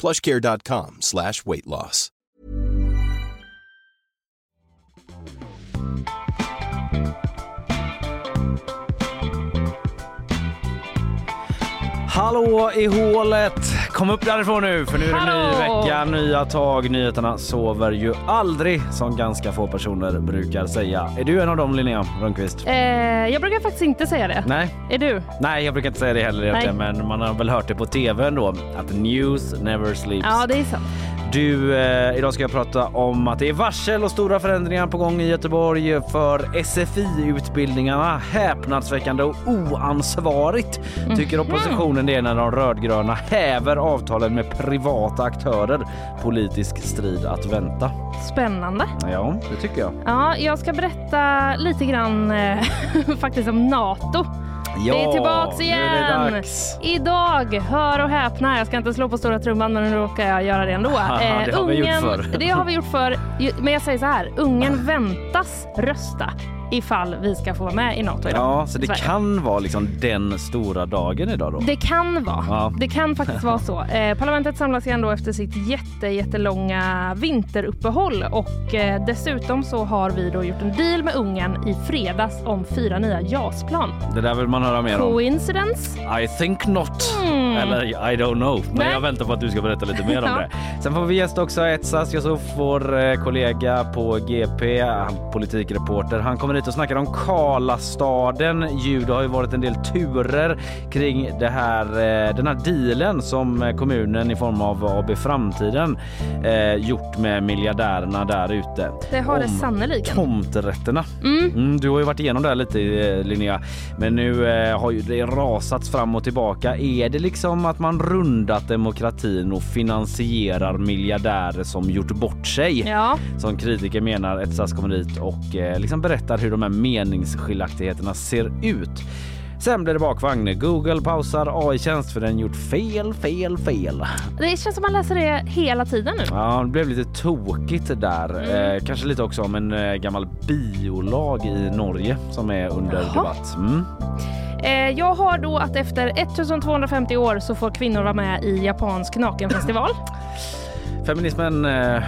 plushcare.com slash weight loss. Hallå i hålet! Kom upp därifrån nu för nu är det ny Hallå! vecka, nya tag. Nyheterna sover ju aldrig som ganska få personer brukar säga. Är du en av dem Linnea Rönnqvist? Eh, jag brukar faktiskt inte säga det. Nej. Är du? Nej, jag brukar inte säga det heller egentligen, men man har väl hört det på tv ändå att news never sleeps. Ja, det är sant. Du, eh, idag ska jag prata om att det är varsel och stora förändringar på gång i Göteborg för SFI-utbildningarna. Häpnadsväckande och oansvarigt tycker oppositionen det är när de rödgröna häver avtalen med privata aktörer. Politisk strid att vänta. Spännande. Ja, det tycker jag. Ja, jag ska berätta lite grann eh, faktiskt om Nato. Ja, det är tillbaks är igen. dags. Idag, hör och häpna, jag ska inte slå på stora trumman men nu råkar jag göra det ändå. Eh, det har vi förr. Det har vi gjort för. Men jag säger så här, ungen väntas rösta ifall vi ska få vara med i Nato idag. Ja, så det Sverige. kan vara liksom den stora dagen idag då. Det kan vara. Ja. Det kan faktiskt vara så. Eh, parlamentet samlas igen då efter sitt jätte, jättelånga vinteruppehåll och eh, dessutom så har vi då gjort en deal med Ungern i fredags om fyra nya JAS-plan. Det där vill man höra mer om. Coincidence? I think not. Eller I don't know. Men Nej. jag väntar på att du ska berätta lite mer om Ja. det. Sen får vi gästa också Etsas Yusuf, vår eh, kollega på GP, han politikreporter. Han kommer hit och snackar om Karlastaden. Ju, det har ju varit en del turer kring det här, eh, den här dealen som eh, kommunen i form av AB Framtiden eh, gjort med miljardärerna där ute. Det har det Om sannoliken. Tomträtterna. Mm, du har ju varit igenom det här lite eh, Linnea, men nu eh, har ju det rasats fram och tillbaka. Är det liksom att man rundat demokratin och finansierar miljardärer som gjort bort sig? Ja, Som kritiker menar Etsas kommer hit och eh, liksom berättar hur de här meningsskiljaktigheterna ser ut. Sen blir det bakvagn. Google pausar AI-tjänst för den gjort fel, fel, fel. det känns som man läser det hela tiden nu. Ja, det blev lite tokigt där. Eh, kanske lite också om en eh, gammal biolag i Norge som är under Jaha. debatt. Mm. Eh, jag har då att efter 1250 år så får kvinnor vara med i japansk nakenfestival. Feminismen eh,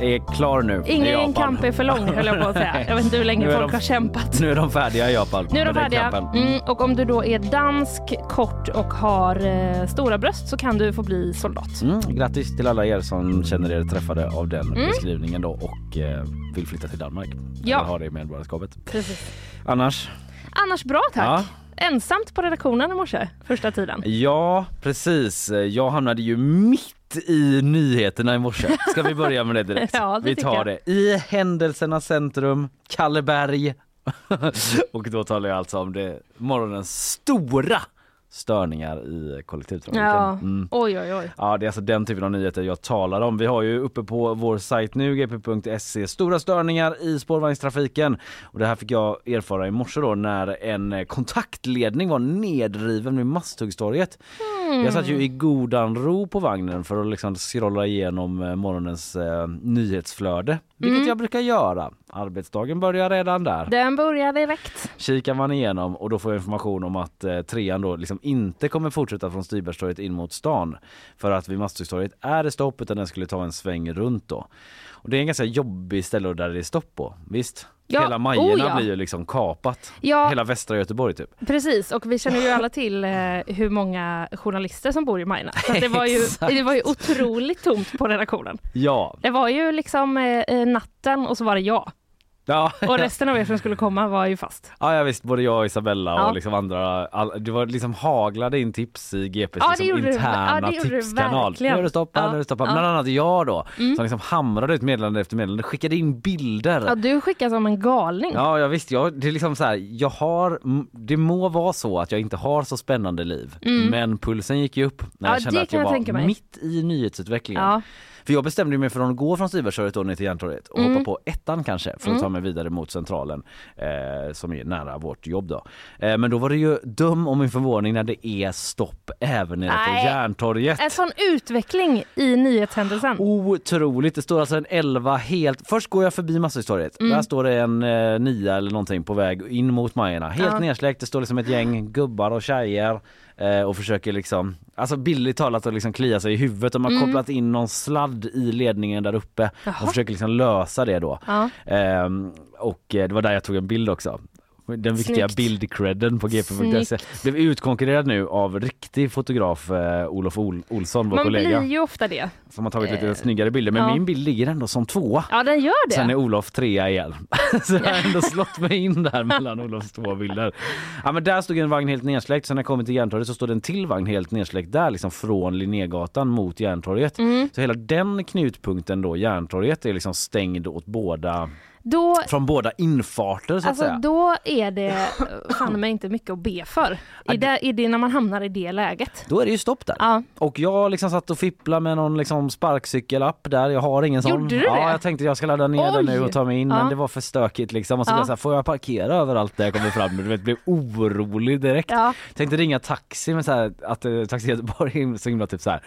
är klar nu Ingen kamp är för lång höll jag på att säga. Jag vet inte hur länge folk de- har kämpat. Nu är de färdiga i Japan. Nu är de färdiga. Mm, och om du då är dansk, kort och har eh, stora bröst så kan du få bli soldat. Mm, grattis till alla er som känner er träffade av den Mm. beskrivningen då och eh, vill flytta till Danmark. Ja. Eller har det medborgarskapet. Precis. Annars? Annars bra tack. Ja. Ensamt på redaktionen i morse, första tiden. Ja, precis. Jag hamnade ju mitt i nyheterna i morse. Ska vi börja med det direkt? Ja, det vi tar det. I händelsernas centrum, Kalleberg. och då talar jag alltså om det morgonens stora störningar i kollektivtrafiken. Ja, Mm. oj oj oj. Ja, det är alltså den typen av nyheter jag talar om. Vi har ju uppe på vår sajt nu, gp.se, stora störningar i spårvagnstrafiken. Och det här fick jag erfara i morse då när en eh, kontaktledning var nedriven vid Masthuggstorget. Jag satt ju i godan ro på vagnen för att liksom scrolla igenom eh, morgonens eh, nyhetsflöde, vilket jag brukar göra. Arbetsdagen börjar redan där. Den börjar direkt. Kikar man igenom och då får jag information om att eh, trean då liksom inte kommer fortsätta från Styrbergstorget in mot stan. För att vid Masthuggstorget är det stopp utan den skulle ta en sväng runt då. Och det är en ganska jobbig ställe där det är stopp på, visst? Ja, Hela Majorna oh ja. blir ju liksom kapat. Ja. Hela västra Göteborg typ. Precis, och vi känner ju alla till eh, hur många journalister som bor i Majorna. Så det, var ju, det var ju otroligt tomt på redaktionen. Ja. Det var ju liksom eh, natten och så var det jag. Ja, Och resten av er som skulle komma var ju fast. ja, ja visst, både jag och Isabella Ja. och liksom andra, all, det var liksom haglade in tips i GPs Ja, liksom interna Ja, tipskanal. Nu är det stopp, Ja. nu är det stopp. Ja. Bland annat jag då, Mm. som liksom hamrade ut meddelande efter meddelande, skickade in bilder. Ja, du skickar som en galning. Ja, jag visst, jag, det är liksom så här, jag har, det må vara så att jag inte har så spännande liv, men pulsen gick ju upp när Mm. Ja, jag kände att jag jag var mig. mitt i nyhetsutvecklingen. För jag bestämde mig för att gå från Stibergstorget ner till Järntorget och Mm. hoppa på ettan kanske för att ta mig vidare mot centralen eh, som är nära vårt jobb då. Eh, men då var det ju dum om min förvåning när det är stopp även nere på Nej. Järntorget. En sån utveckling i nyhetshändelsen. Otroligt, det står alltså en 11 helt, först går jag förbi Masthuggstorget, Mm. där står det en eh, nia eller någonting på väg in mot Majorna, helt Ja. nersläckt, det står liksom ett gäng gubbar och tjejer och försöker liksom, alltså bildligt talat att liksom klia sig i huvudet, de har Mm. kopplat in någon sladd i ledningen där uppe Jaha. och försöker liksom lösa det då. Ja. Ehm, och eh, det var där jag tog en bild också. Den viktiga bildcredden på gp.se. Blev utkonkurrerad nu av riktig fotograf eh, Olof Ol- Olsson, vår Man kollega. blir ju ofta det. Som har tagit lite Eh, snyggare bilder men ja. min bild ligger ändå som tvåa. Ja, den gör det. Sen är Olof trea igen. Så jag har ändå slått mig in där mellan Olofs två bilder. Ja men där stod en vagn helt nedsläckt. Sen när jag kommer till Järntorget så står det en till vagn helt nedsläckt där liksom från Linnégatan mot Järntorget. Mm. Så hela den knutpunkten då, Järntorget, är liksom stängd åt båda, Då, från båda infarter så att alltså, säga. då är det eh, fan mig inte mycket att be för. I det, i det, när man hamnar i det läget. Då är det ju stopp där. Ja. Och jag liksom satt och fipplade med någon liksom sparkcykelapp där. Jag har ingen sån. Gjorde du ja, det? jag tänkte jag ska ladda ner den nu Oj! och ta mig in Ja. men det var för stökigt liksom. Och så Ja. jag så här, får jag parkera överallt där jag kommer fram? Du vet, blev orolig direkt. Ja. Tänkte ringa taxi men så här, att uh, Taxi Göteborg är så himla typ så här.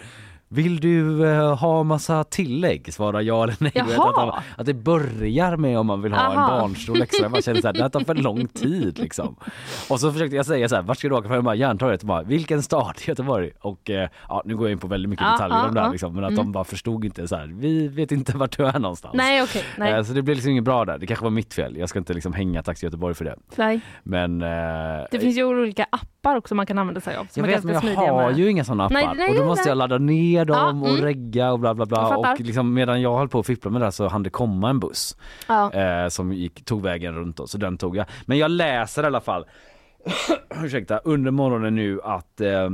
Vill du eh, ha massa tillägg? Svara ja eller nej. Du vet, Jaha. Att, de- att det börjar med om man vill ha en Aha. barnstol extra. Bara känner så här, det här tar för lång tid liksom. Och så försökte jag säga så här, vart ska du åka? Bara, Järntorget. Bara, Vilken stad? Göteborg. Och eh, ja, nu går jag in på väldigt mycket detaljer om det här liksom, men att Mm. de bara förstod inte så här, vi vet inte vart du är någonstans. Nej, okej. Nej. Eh, Så det blev liksom inget bra där. Det kanske var mitt fel. Jag ska inte liksom hänga Taxi Göteborg för det. Nej. Men eh, Det finns ju olika appar också man kan använda sig av. jag vet men jag har med. ju inga sådana appar Nej, nej, och då måste jag ladda ner dem Ja, och mm. regga och bla bla bla och liksom medan jag höll på att fippla med det så hann det komma en buss Ja. eh, som gick, tog vägen runt då, så den tog jag. Men jag läser i alla fall, ursäkta, under morgonen nu att eh,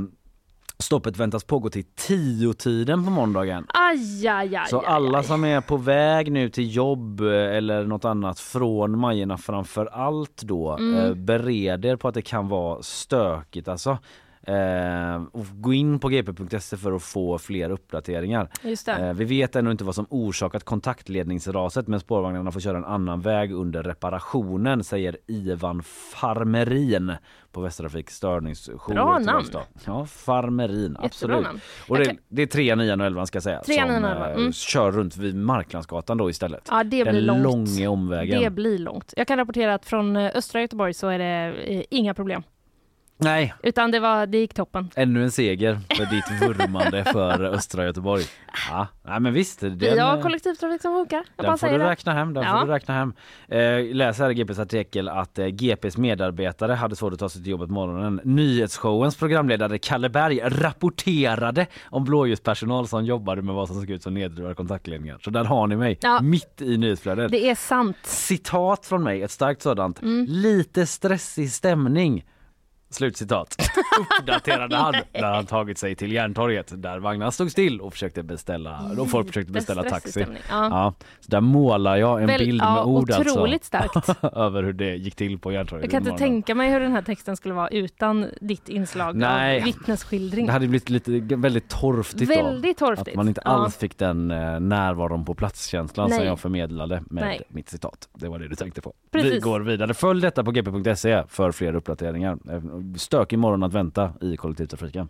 stoppet väntas pågå till tio-tiden på måndagen. Aj, aj, aj, Så alla som är på väg nu till jobb eh, eller något annat från Majorna framför allt då Mm. eh, bereder på att det kan vara stökigt alltså. Eh, och gå in på gp.se för att få fler uppdateringar. Eh, vi vet ännu inte vad som orsakat kontaktledningsraset men spårvagnarna får köra en annan väg under reparationen säger Ivan Farmerin på Västtrafik störningsjour. Bra namn. Ja, Farmerin, absolut. namn. Och det, det är 3, 9 och 11 ska jag säga. Tre, som nian och elvan, eh, mm. kör runt vid Marklandsgatan då istället. Ja, det Den blir långt. långa omvägen. Det blir långt. Jag kan rapportera att från östra Göteborg så är det inga problem. Nej, Utan det, var, det gick toppen. ännu en seger för ditt vurmande för östra Göteborg. Ja, nej men visst. Den, Vi har eh, kollektivtrafik som funkar. Jag Den får du det. räkna hem. Den Ja. får du räkna hem. Eh, läser här i GPs artikel att eh, GPs medarbetare hade svårt att ta sig till jobbet morgonen. Nyhetsshowens programledare Kalle Berg rapporterade om blåljuspersonal som jobbade med vad som såg ut som nedrivna kontaktledningar. Så där har ni mig, Ja. mitt i nyhetsflödet. Det är sant. Citat från mig, ett starkt sådant. Mm. Lite stressig stämning Slutcitat. Uppdaterade han när han tagit sig till Järntorget där vagnarna stod still och försökte beställa och folk försökte beställa taxi. Ja. Ja, så där målar jag en Väl- bild ja, med ord otroligt alltså. starkt. över hur det gick till på Järntorget. Jag kan inte tänka mig hur den här texten skulle vara utan ditt inslag Nej. av vittnesskildring. Det hade blivit lite väldigt torftigt då. Väldigt torftigt. Att man inte Ja. alls fick den eh, närvaron på platskänslan som jag förmedlade med Nej. mitt citat. Det var det du tänkte på. Vi Precis. går vidare. Följ detta på gp.se för fler uppdateringar. Stökig morgon att vänta i kollektivtrafiken.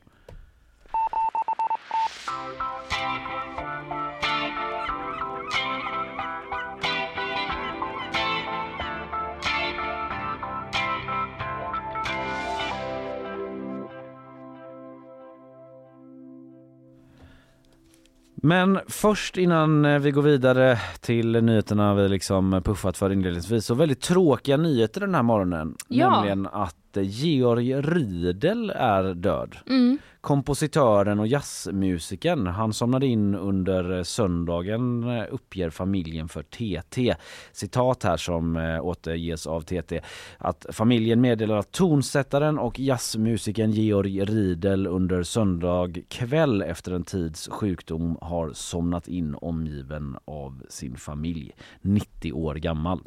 Men först innan eh, vi går vidare till nyheterna vi liksom puffat för inledningsvis så väldigt tråkiga nyheter den här morgonen. Ja. Nämligen att Georg Riedel är död. Mm. Kompositören och jazzmusikern, han somnade in under söndagen eh, uppger familjen för TT. Citat här som eh, återges av TT. Att familjen meddelar att tonsättaren och jazzmusikern Georg Riedel under söndag kväll efter en tids sjukdom har somnat in omgiven av sin familj. 90 år gammal.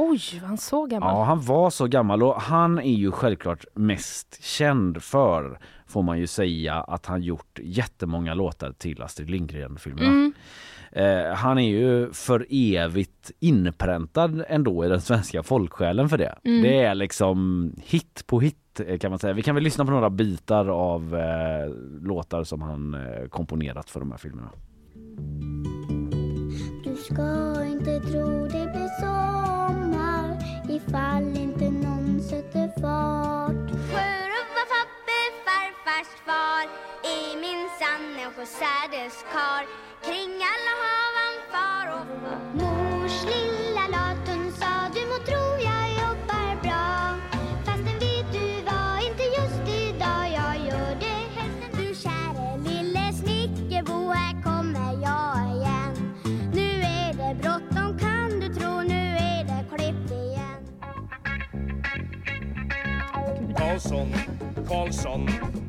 Oj, var han så gammal? Ja, han var så gammal och han är ju självklart mest känd för, får man ju säga, att han gjort jättemånga låtar till Astrid Lindgren-filmerna. Mm. Eh, han är ju för evigt inpräntad ändå i den svenska folksjälen för det. Mm. Det är liksom hit på hit eh, kan man säga. Vi kan väl lyssna på några bitar av eh, låtar som han eh, komponerat för de här filmerna. Du ska inte tro fall ifall inte någon sätter fart. Sjörövar-Fabbe, farfars far är minsann en sjösädeskar. Kring alla hav han far och far. Karlsson, Karlsson,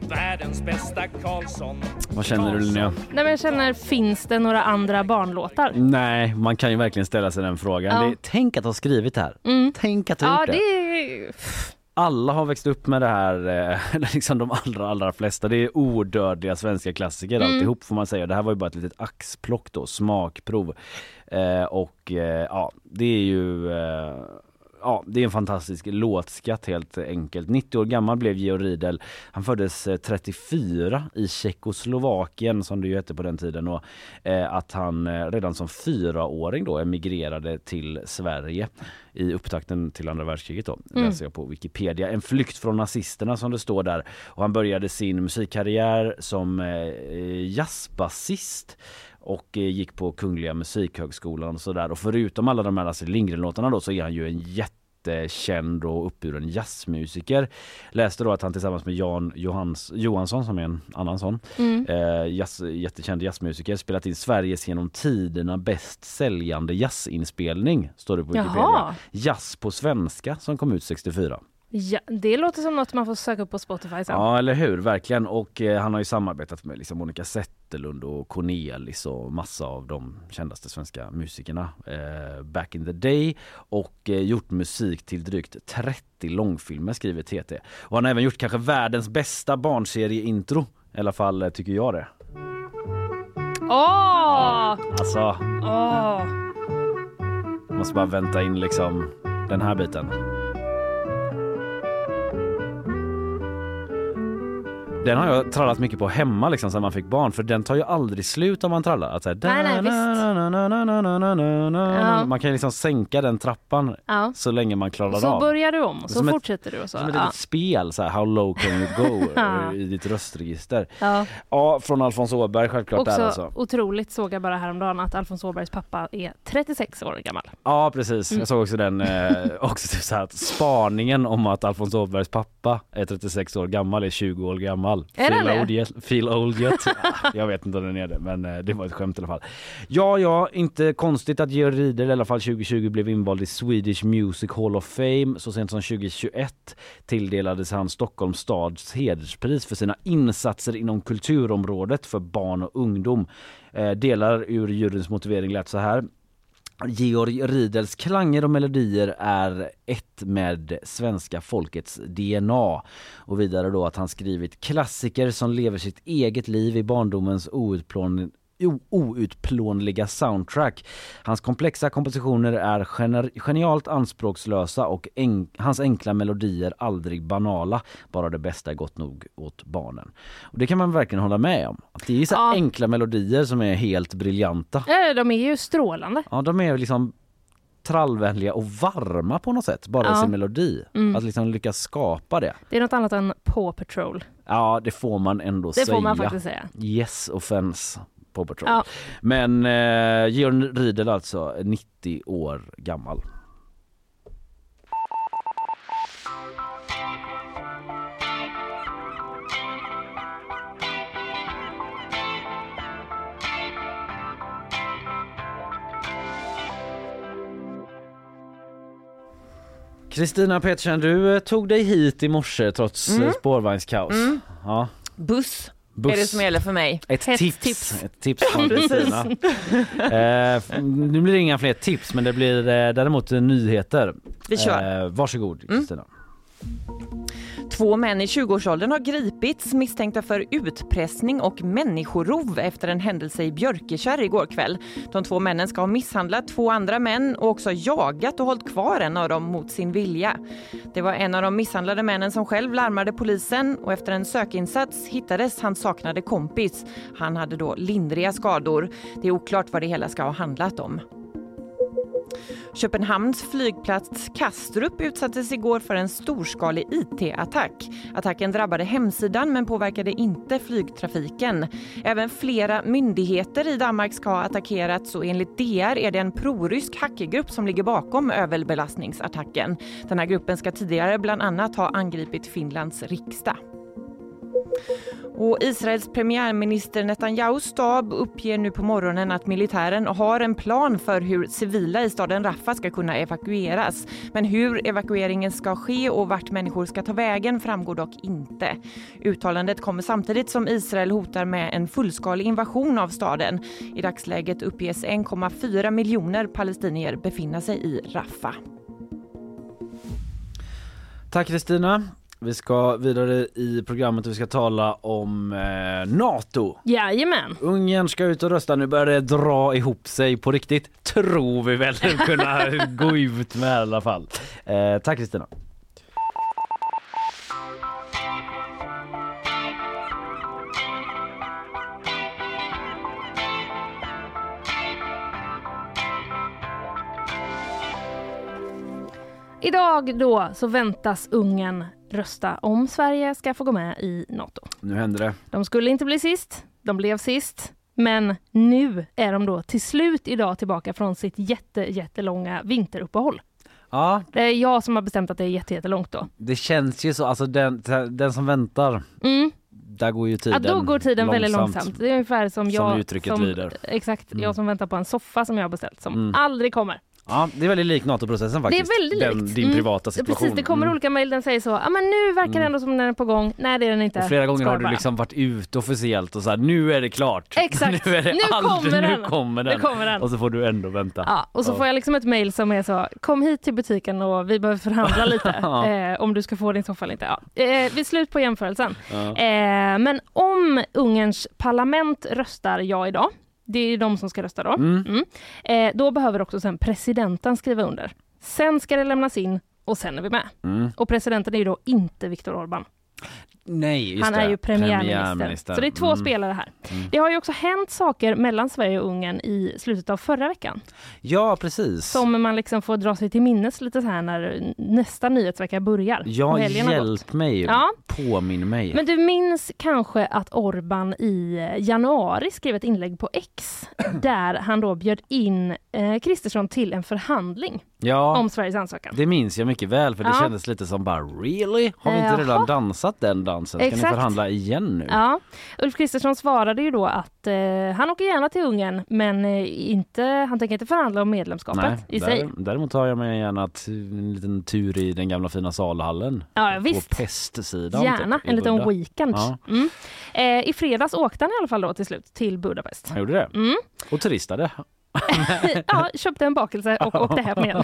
världens bästa Karlsson. Vad känner du Linnea? Nej, men jag känner, finns det några andra barnlåtar? Nej, man kan ju verkligen ställa sig den frågan. Ja. Det, tänk att ha skrivit det här. Mm. Tänk att ha Ja, gjort det det. är... alla har växt upp med det här, eh, liksom de allra allra flesta. Det är odödliga svenska klassiker Mm. alltihop får man säga. Det här var ju bara ett litet axplock då, smakprov. Eh, och eh, ja, det är ju eh, Ja, det är en fantastisk låtskatt helt enkelt. 90 år gammal blev Georg Riedel. Han föddes eh, 34 i Tjeckoslovakien som det ju hette på den tiden och eh, att han eh, redan som fyraåring då emigrerade till Sverige i upptakten till andra världskriget då, läser jag på Wikipedia. En flykt från nazisterna som det står där. Och han började sin musikkarriär som eh, jazzbasist och eh, gick på Kungliga Musikhögskolan och sådär. Och förutom alla de här Astrid Lindgren-låtarna då så är han ju en jättekänd och uppburen jazzmusiker. Läste då att han tillsammans med Jan Johans, Johansson som är en annan sån Mm. eh, jazz, jättekänd jazzmusiker spelat in Sveriges genom tiderna bäst säljande jazzinspelning står det på Wikipedia. Jaha. Jazz på svenska som kom ut 64. Ja, det låter som något man får söka upp på Spotify sen. Ja eller hur, verkligen. Och eh, han har ju samarbetat med liksom Monica Zetterlund och Cornelis och massa av de kändaste svenska musikerna eh, back in the day. Och eh, gjort musik till drygt 30 långfilmer skriver TT. Och han har även gjort kanske världens bästa barnserieintro. I alla fall eh, tycker jag det. Åh! Alltså, Åh! måste bara vänta in liksom den här biten. Den har jag trallat mycket på hemma liksom sen man fick barn för den tar ju aldrig slut om man trallar. Att så här, Nej, nej, visst. Man kan ju liksom sänka den trappan Ja. så länge man klarar Och så av. börjar du om och så fortsätter du och så. Som ett Ja. litet spel, så här, how low can you go Ja. i ditt röstregister. Ja. Ja, från Alfons Åberg självklart Också där alltså. otroligt såg jag bara häromdagen att Alfons Åbergs pappa är 36 år gammal. Ja precis, Mm. jag såg också den, eh, också typ så här att spaningen om att Alfons Åbergs pappa är 36 år gammal, är 20 år gammal. Gammal. Är feel, det? old yet, feel old yet. jag vet inte om den är det men eh, det var ett skämt i alla fall. Ja, ja, inte konstigt att Georg Riedel i alla fall 2020 blev invald i Swedish Music Hall of Fame. Så sent som 2021 tilldelades han Stockholms stads hederspris för sina insatser inom kulturområdet för barn och ungdom. Eh, delar ur juryns motivering lät så här. Georg Riedels klanger och melodier är ett med svenska folkets DNA. Och vidare då att han skrivit klassiker som lever sitt eget liv i barndomens outplån outplånliga soundtrack. Hans komplexa kompositioner är genialt anspråkslösa och en- hans enkla melodier aldrig banala. Bara det bästa är gott nog åt barnen. Och det kan man verkligen hålla med om. Att det är så Ja. enkla melodier som är helt briljanta. Eh, De är ju strålande. Ja, de är liksom trallvänliga och varma på något sätt, bara i Ja. sin melodi. Mm. Att liksom lyckas skapa det. Det är något annat än Paw Patrol. Ja, det får man ändå Det säga. får man faktiskt säga. Yes offense på Patrol. Ja. Men eh, Georg Riedel alltså 90 år gammal. Kristina Petersen, du eh, tog dig hit i morse trots mm. spårvagnskaos. Ja, Buss, buss. är det som gäller för mig. Ett tips. tips. Ett tips från Kristina. eh, nu blir det inga fler tips men det blir eh, däremot nyheter. Vi kör. Eh, varsågod Kristina. Två män i 20-årsåldern har gripits misstänkta för utpressning och människorov efter en händelse i Björkekärr igår kväll. De två männen ska ha misshandlat två andra män och också jagat och hållit kvar en av dem mot sin vilja. Det var en av de misshandlade männen som själv larmade polisen och efter en sökinsats hittades hans saknade kompis. Han hade då lindriga skador. Det är oklart vad det hela ska ha handlat om. Köpenhamns flygplats Kastrup utsattes igår för en storskalig IT-attack. Attacken drabbade hemsidan men påverkade inte flygtrafiken. Även flera myndigheter i Danmark ska ha attackerats och enligt DR är det en prorysk hackergrupp som ligger bakom överbelastningsattacken. Den här gruppen ska tidigare bland annat ha angripit Finlands riksdag. Och Israels premiärminister Netanyahus stab uppger nu på morgonen att militären har en plan för hur civila i staden Rafah ska kunna evakueras. Men hur evakueringen ska ske och vart människor ska ta vägen framgår dock inte. Uttalandet kommer samtidigt som Israel hotar med en fullskalig invasion av staden. I dagsläget uppges 1,4 miljoner palestinier befinna sig i Rafah. Tack Kristina. Vi ska vidare i programmet och vi ska tala om eh, NATO. Jajamän. Ungern ska ut och rösta. Nu börjar det dra ihop sig på riktigt. Tror vi väl kunna gå ut med i alla fall. Eh, tack Kristina. Idag då så väntas Ungern rösta om Sverige ska få gå med i NATO. Nu händer det. De skulle inte bli sist, de blev sist. Men nu är de då till slut idag tillbaka från sitt jätte, jättelånga vinteruppehåll. Ja, Det är jag som har bestämt att det är jätte, jättelångt då. det känns ju så. Alltså den, den som väntar, Mm. där går ju Ja, tiden då går tiden väldigt långsamt. långsamt. Det är ungefär som jag uttrycket som, lyder. Exakt, Mm. jag som väntar på en soffa som jag har beställt som Mm. aldrig kommer. Ja, det är väldigt likt NATO-processen faktiskt. Det är väldigt den, likt. Din Mm. privata situation. Precis, det kommer Mm. olika mejl, den säger så. Ja men nu verkar det Mm. ändå som den är på gång. Nej det är den inte. Och flera gånger Ska har det du bara. liksom varit ute officiellt och så här, nu är det klart. Exakt. nu är det Nu aldrig, kommer nu den. kommer den. Nu kommer den. Och så får du ändå vänta. Ja, och så Ja. får jag liksom ett mejl som är så, kom hit till butiken och vi behöver förhandla lite Ja. eh, om du ska få din soffa eller inte. Ja. Eh, vi slut på jämförelsen. Ja. Eh, men om Ungerns parlament röstar ja idag, det är de som ska rösta då, Mm. mm. Eh, då behöver också sen presidenten skriva under. Sen ska det lämnas in och sen är vi med. Mm. Och presidenten är ju då inte Viktor Orbán. Nej, just Han det. är ju premiärminister. Premiärminister. Så det är två Mm. spelare här. Det har ju också hänt saker mellan Sverige och Ungern i slutet av förra veckan. Ja, precis. Som man liksom får dra sig till minnes lite så här när nästa nyhetsvecka börjar. Ja, hjälp mig. Ja. Påminn mig. Men du minns kanske att Orban i januari skrev ett inlägg på X där han då bjöd in eh, Kristersson till en förhandling ja, om Sveriges ansökan. det minns jag mycket väl för det Ja. kändes lite som bara really? Har vi inte Jaha. redan dansat den dansen? Ska ni Exakt. förhandla igen nu? Ja, Ulf Kristersson svarade ju då att eh, han åker gärna till Ungern men eh, inte, han tänker inte förhandla om medlemskapet Nej, i sig. där, däremot tar jag mig gärna en liten tur i den gamla fina salhallen. Ja, På visst. pestsidan. Gärna, typ, en liten Buda. weekend. Ja. Mm. Eh, I fredags åkte han i alla fall då till slut till Budapest. Han gjorde det. Mm. Och turistade. ja, köpte en bakelse och åkte hem igen.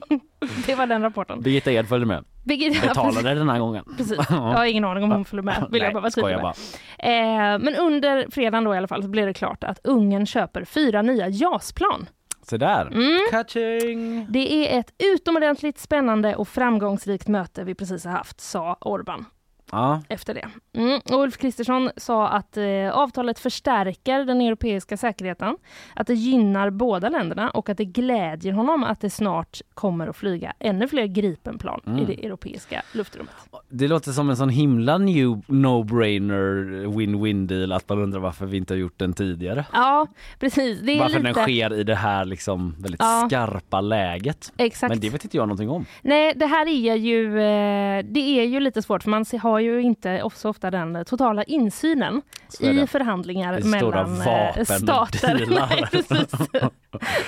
det var den rapporten. Birgitta Ed följde med. Birgitta- Betalade den här gången. Precis. Jag har ingen aning om hon följer med. Vill jag Nej, bara vara tydlig med. Eh, men under fredagen då i alla fall så blev det klart att Ungern köper fyra nya JAS-plan. Så där. Mm. Catching! Det är ett utomordentligt spännande och framgångsrikt möte vi precis har haft, sa Orban Ja, efter det. Mm. Och Ulf Kristersson sa att eh, avtalet förstärker den europeiska säkerheten, att det gynnar båda länderna och att det glädjer honom att det snart kommer att flyga ännu fler Gripenplan i Mm. det europeiska luftrummet. det låter som en sån himla new no-brainer win-win deal att man undrar varför vi inte har gjort den tidigare. Ja, precis. Det är Varför lite... den sker i det här liksom väldigt Ja. skarpa läget. Exakt. Men det vet inte jag någonting om. Nej, det här är ju, eh, det är ju lite svårt för man se- har ju inte så ofta den totala insynen i förhandlingar mellan eh, stater. Nej.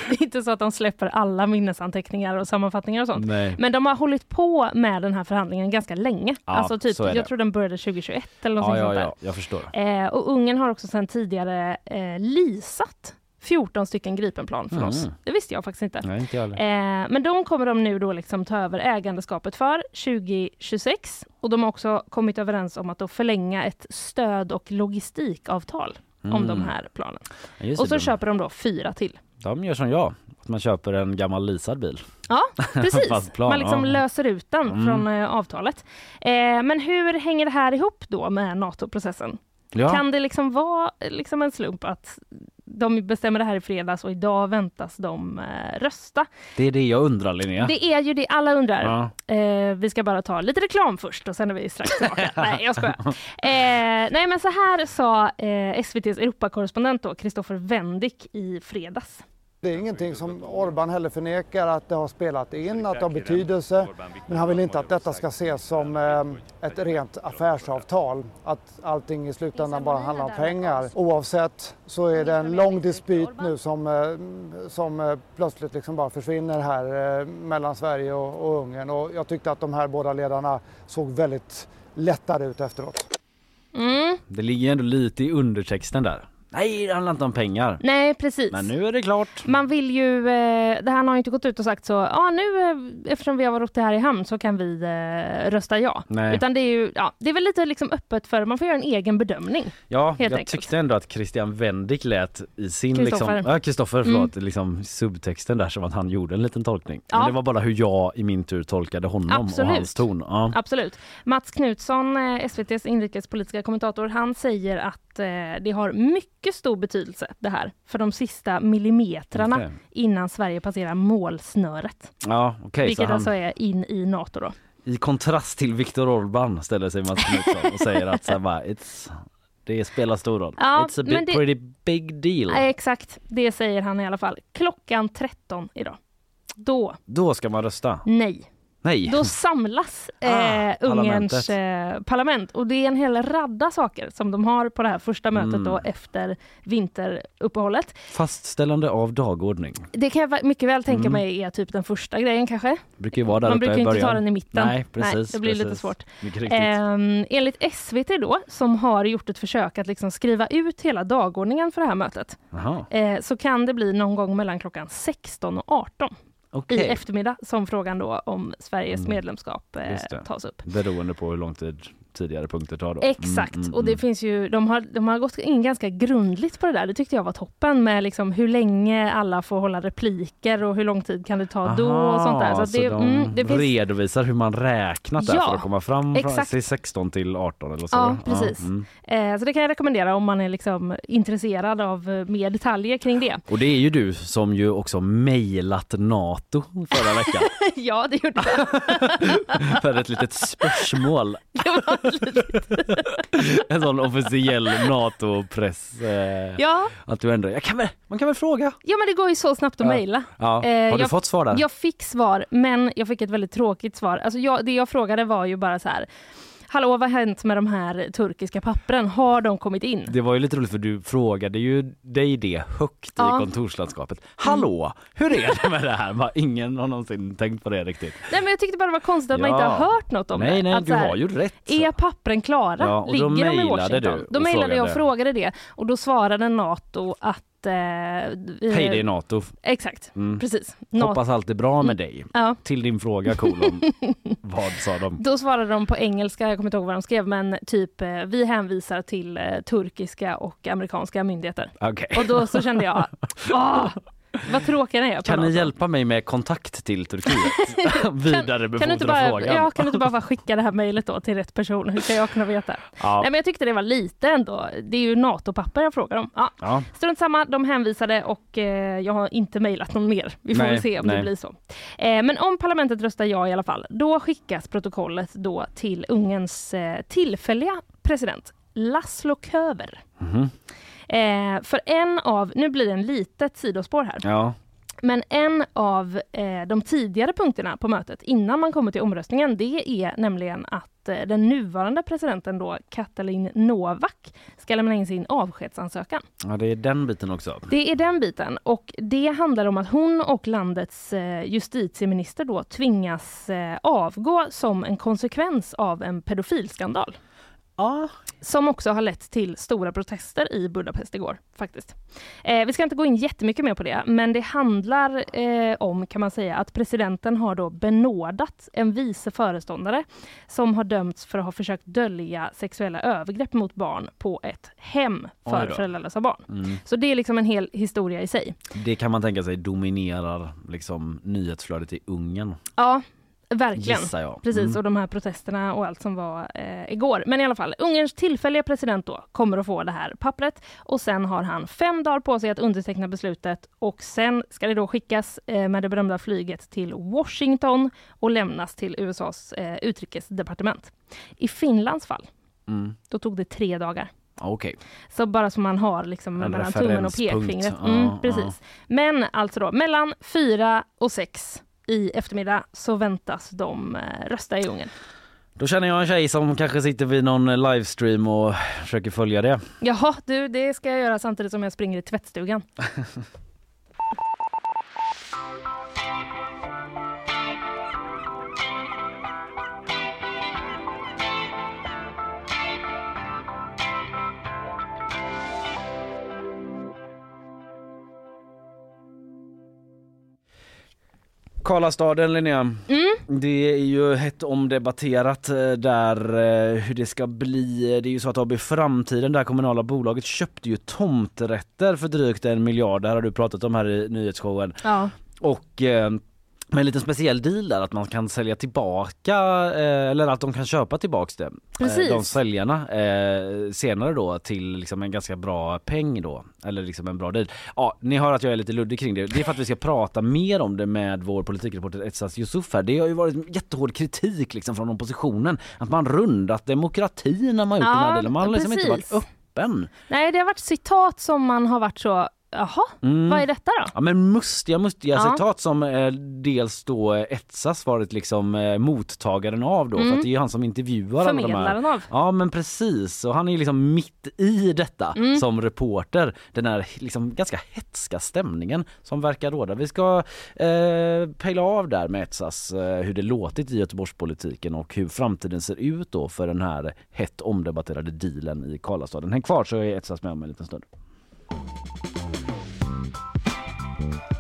Det är inte så att de släpper alla minnesanteckningar och sammanfattningar och sånt. Nej. Men de har hållit på med den här förhandlingen ganska länge. Ja, alltså typ, jag tror den började 2021 eller något Ja, sånt ja, där. ja, jag förstår. Eh, och Ungern har också sedan tidigare eh, leasat 14 stycken Gripenplan för Mm. oss. Det visste jag faktiskt inte. Nej, inte. Eh, men de kommer de nu då liksom ta över ägandeskapet för 2026 och de har också kommit överens om att förlänga ett stöd och logistikavtal om Mm. de här planen. Ja, Och så de- köper de då fyra till. De gör som jag, att man köper en gammal leasad bil. Ja, precis. Plan, Man liksom ja. löser ut den Mm. från eh, avtalet. Eh, men hur hänger det här ihop då med NATO-processen? Ja. Kan det liksom vara eh, liksom en slump att de bestämmer det här i fredags och idag väntas de eh, rösta? Det är det jag undrar Linnea. Det är ju det alla undrar. Ja. Eh, vi ska bara ta lite reklam först och sen är vi strax tillbaka. nej, jag skojar. Eh, nej, men så här sa eh, SVTs Europakorrespondent Kristoffer Wendick i fredags. Det är ingenting som Orban heller förnekar att det har spelat in, att det har betydelse. Men han vill inte att detta ska ses som eh, ett rent affärsavtal. Att allting i slutändan bara handlar om pengar. Oavsett så är det en lång dispyt nu som, eh, som eh, plötsligt liksom bara försvinner här mellan Sverige och, och Ungern. Och jag tyckte att de här båda ledarna såg väldigt lättade ut efteråt. Mm. Det ligger ändå lite i undertexten där. Nej, det handlar inte om pengar. Nej, precis. Men nu är det klart. Man vill ju, eh, det här har ju inte gått ut och sagt så, ja ah, nu eh, eftersom vi har varit det här i hamn så kan vi eh, rösta ja. Nej. Utan det är ju, ja, det är väl lite liksom öppet för, man får göra en egen bedömning. Ja, Helt jag enkelt. tyckte ändå att Christian Wendick lät i sin Kristoffer. liksom, Kristoffer, förlåt, liksom subtexten där som att han gjorde en liten tolkning. Ja. Men det var bara hur jag i min tur tolkade honom Absolut. och hans ton. Ja. Absolut. Mats Knutsson, eh, SVTs inrikespolitiska kommentator, han säger att eh, det har mycket stor betydelse det här för de sista millimetrarna Okej. innan Sverige passerar målsnöret. Ja, så vilket han, alltså är in i NATO då. I kontrast till Viktor Orban ställer sig Mats Knutsson och säger att så här, bara, it's, det spelar stor roll. Ja, It's a big, det- pretty big deal. Nej, exakt, det säger han i alla fall. Klockan 13 idag. Då, Då ska man rösta. nej. Nej. Då samlas eh, Ah, Ungerns eh, parlament och det är en hel radda saker som de har på det här första mötet Mm. då efter vinteruppehållet. Fastställande av dagordning. Det kan jag mycket väl tänka Mm. mig är typ den första grejen kanske. Brukar vara där Man brukar inte ta den i mitten. Nej, precis. det blir lite precis. svårt. Mycket riktigt. Ehm, enligt SVT då, som har gjort ett försök att liksom skriva ut hela dagordningen för det här mötet, eh, så kan det bli någon gång mellan klockan 16 och 18 okej. i eftermiddag som frågan då om Sveriges Mm. medlemskap eh, tas upp. Beroende på hur lång tid tidigare punkter tar då. Exakt, Mm, mm, och det mm. finns ju, de har, de har gått in ganska grundligt på det där. Det tyckte jag var toppen med liksom hur länge alla får hålla repliker och hur lång tid kan det ta då och sånt där. Aha, att det, de mm, det finns, redovisar hur man räknat där Ja, för att komma fram från exakt. till 16 till 18 eller så. Ja, precis. mm. eh, så det kan jag rekommendera om man är liksom intresserad av eh, mer detaljer kring det. Och det är ju du som ju också mejlat NATO förra veckan ja, det gjorde jag. för ett litet spörsmål. Det var En sån officiell NATO-press. Eh, ja, Att du ändå, jag kan väl, man kan väl fråga? ja, men det går ju så snabbt att Ja. mejla. Ja. Eh, Har du jag- fått svar där? Jag fick svar, men jag fick ett väldigt tråkigt svar. Alltså jag, det jag frågade var ju bara så här. Hallå, vad har hänt med de här turkiska pappren? Har de kommit in? Det var ju lite roligt för du frågade ju dig det högt Ja. i kontorslandskapet. Hallå, hur är det med det här? Bara, ingen har någonsin tänkt på det riktigt. Nej, men jag tyckte bara det var konstigt att man inte Ja. har hört något om nej, det. nej, att du här, har ju rätt. Är pappren klara? Ja, Ligger de i Washington? du Då mejlade jag och frågade det och då svarade NATO att... Eh, vi- Hej, det är NATO. Exakt, Mm. precis. NATO. Hoppas allt är bra med dig. Ja. Till din fråga kolon. Vad sa de? Då svarade de på engelska, jag kommer inte ihåg vad de skrev, men typ eh, vi hänvisar till eh, turkiska och amerikanska myndigheter. Okej. Och då så kände jag, åh, vad tråkiga ni är Kan ni hjälpa mig med kontakt till Turkiet? Kan Vidarebefordra bara, frågan. ja, kan du inte bara skicka det här mejlet då till rätt person? Hur ska jag kunna veta? Ja. Nej, men jag tyckte det var lite ändå. Det är ju NATO-papper jag frågar om. Ja. Ja. Strunt samma, de hänvisade och eh, jag har inte mejlat någon mer. Vi får Nej, väl se om nej. det blir så. Eh, men om parlamentet röstar ja i alla fall, då skickas protokollet då till Ungerns eh, tillfälliga president Laszlo Köver. Mhm. Eh, för en av, nu blir det en litet sidospår här, Ja. men en av eh, de tidigare punkterna på mötet innan man kommer till omröstningen, det är nämligen att eh, den nuvarande presidenten då, Katalin Novak, ska lämna in sin avskedsansökan. ja, det är den biten också. Det är den biten och det handlar om att hon och landets eh, justitieminister då tvingas eh, avgå som en konsekvens av en pedofilskandal. Ja. Som också har lett till stora protester i Budapest igår faktiskt. Eh, vi ska inte gå in jättemycket mer på det, men det handlar eh, om kan man säga att presidenten har då benådat en vice föreståndare som har dömts för att ha försökt dölja sexuella övergrepp mot barn på ett hem för föräldralösa barn. Mm. Så det är liksom en hel historia i sig. Det kan man tänka sig dominerar liksom nyhetsflödet i Ungern. Ja, verkligen. Jag. Precis, Mm. och de här protesterna och allt som var eh, igår. Men i alla fall, Ungerns tillfälliga president då kommer att få det här pappret och sen har han fem dagar på sig att underteckna beslutet och sen ska det då skickas eh, med det berömda flyget till Washington och lämnas till USAs eh, utrikesdepartement. I Finlands fall, Mm. då tog det tre dagar. Okej. Så bara så man har liksom mellan tummen och pekfingret. Mm, ja. precis. Men alltså då, mellan fyra och sex i eftermiddag så väntas de eh, rösta i Ungern. Då känner jag en tjej som kanske sitter vid någon livestream och försöker följa det. Jaha, du, det ska jag göra samtidigt som jag springer i tvättstugan. Karlastaden Linnea, Mm. det är ju hett omdebatterat eh, där eh, hur det ska bli. Det är ju så att AB Framtiden, det här kommunala bolaget, köpte ju tomträtter för drygt en miljard. Det här har du pratat om här i nyhetsshowen. Ja. Och eh, med en liten speciell deal där att man kan sälja tillbaka eh, eller att de kan köpa tillbaks det. Precis. Eh, de säljarna eh, senare då till liksom en ganska bra peng då. Eller liksom en bra deal. Ja, ni hör att jag är lite luddig kring det. Det är för att vi ska prata mer om det med vår politikreporter Etsas Yusuf här. Det har ju varit jättehård kritik liksom från oppositionen. Att man rundat demokratin när man gjort Ja, den här delen. Man har liksom inte varit precis. öppen. Nej, det har varit citat som man har varit så, jaha, Mm. vad är detta då? Ja men mustiga, mustiga Ja. citat som eh, dels då eh, Etsas varit liksom eh, mottagaren av då Mm. för att det är ju han som intervjuar alla de här. Förmedlaren av. Ja men precis och han är ju liksom mitt i detta Mm. som reporter. Den här liksom ganska hetska stämningen som verkar råda. Vi ska eh, pejla av där med Etsas eh, hur det låtit i Göteborgspolitiken och hur framtiden ser ut då för den här hett omdebatterade dealen i Karlastaden. Häng kvar så är Etsas med om en liten stund. Bye.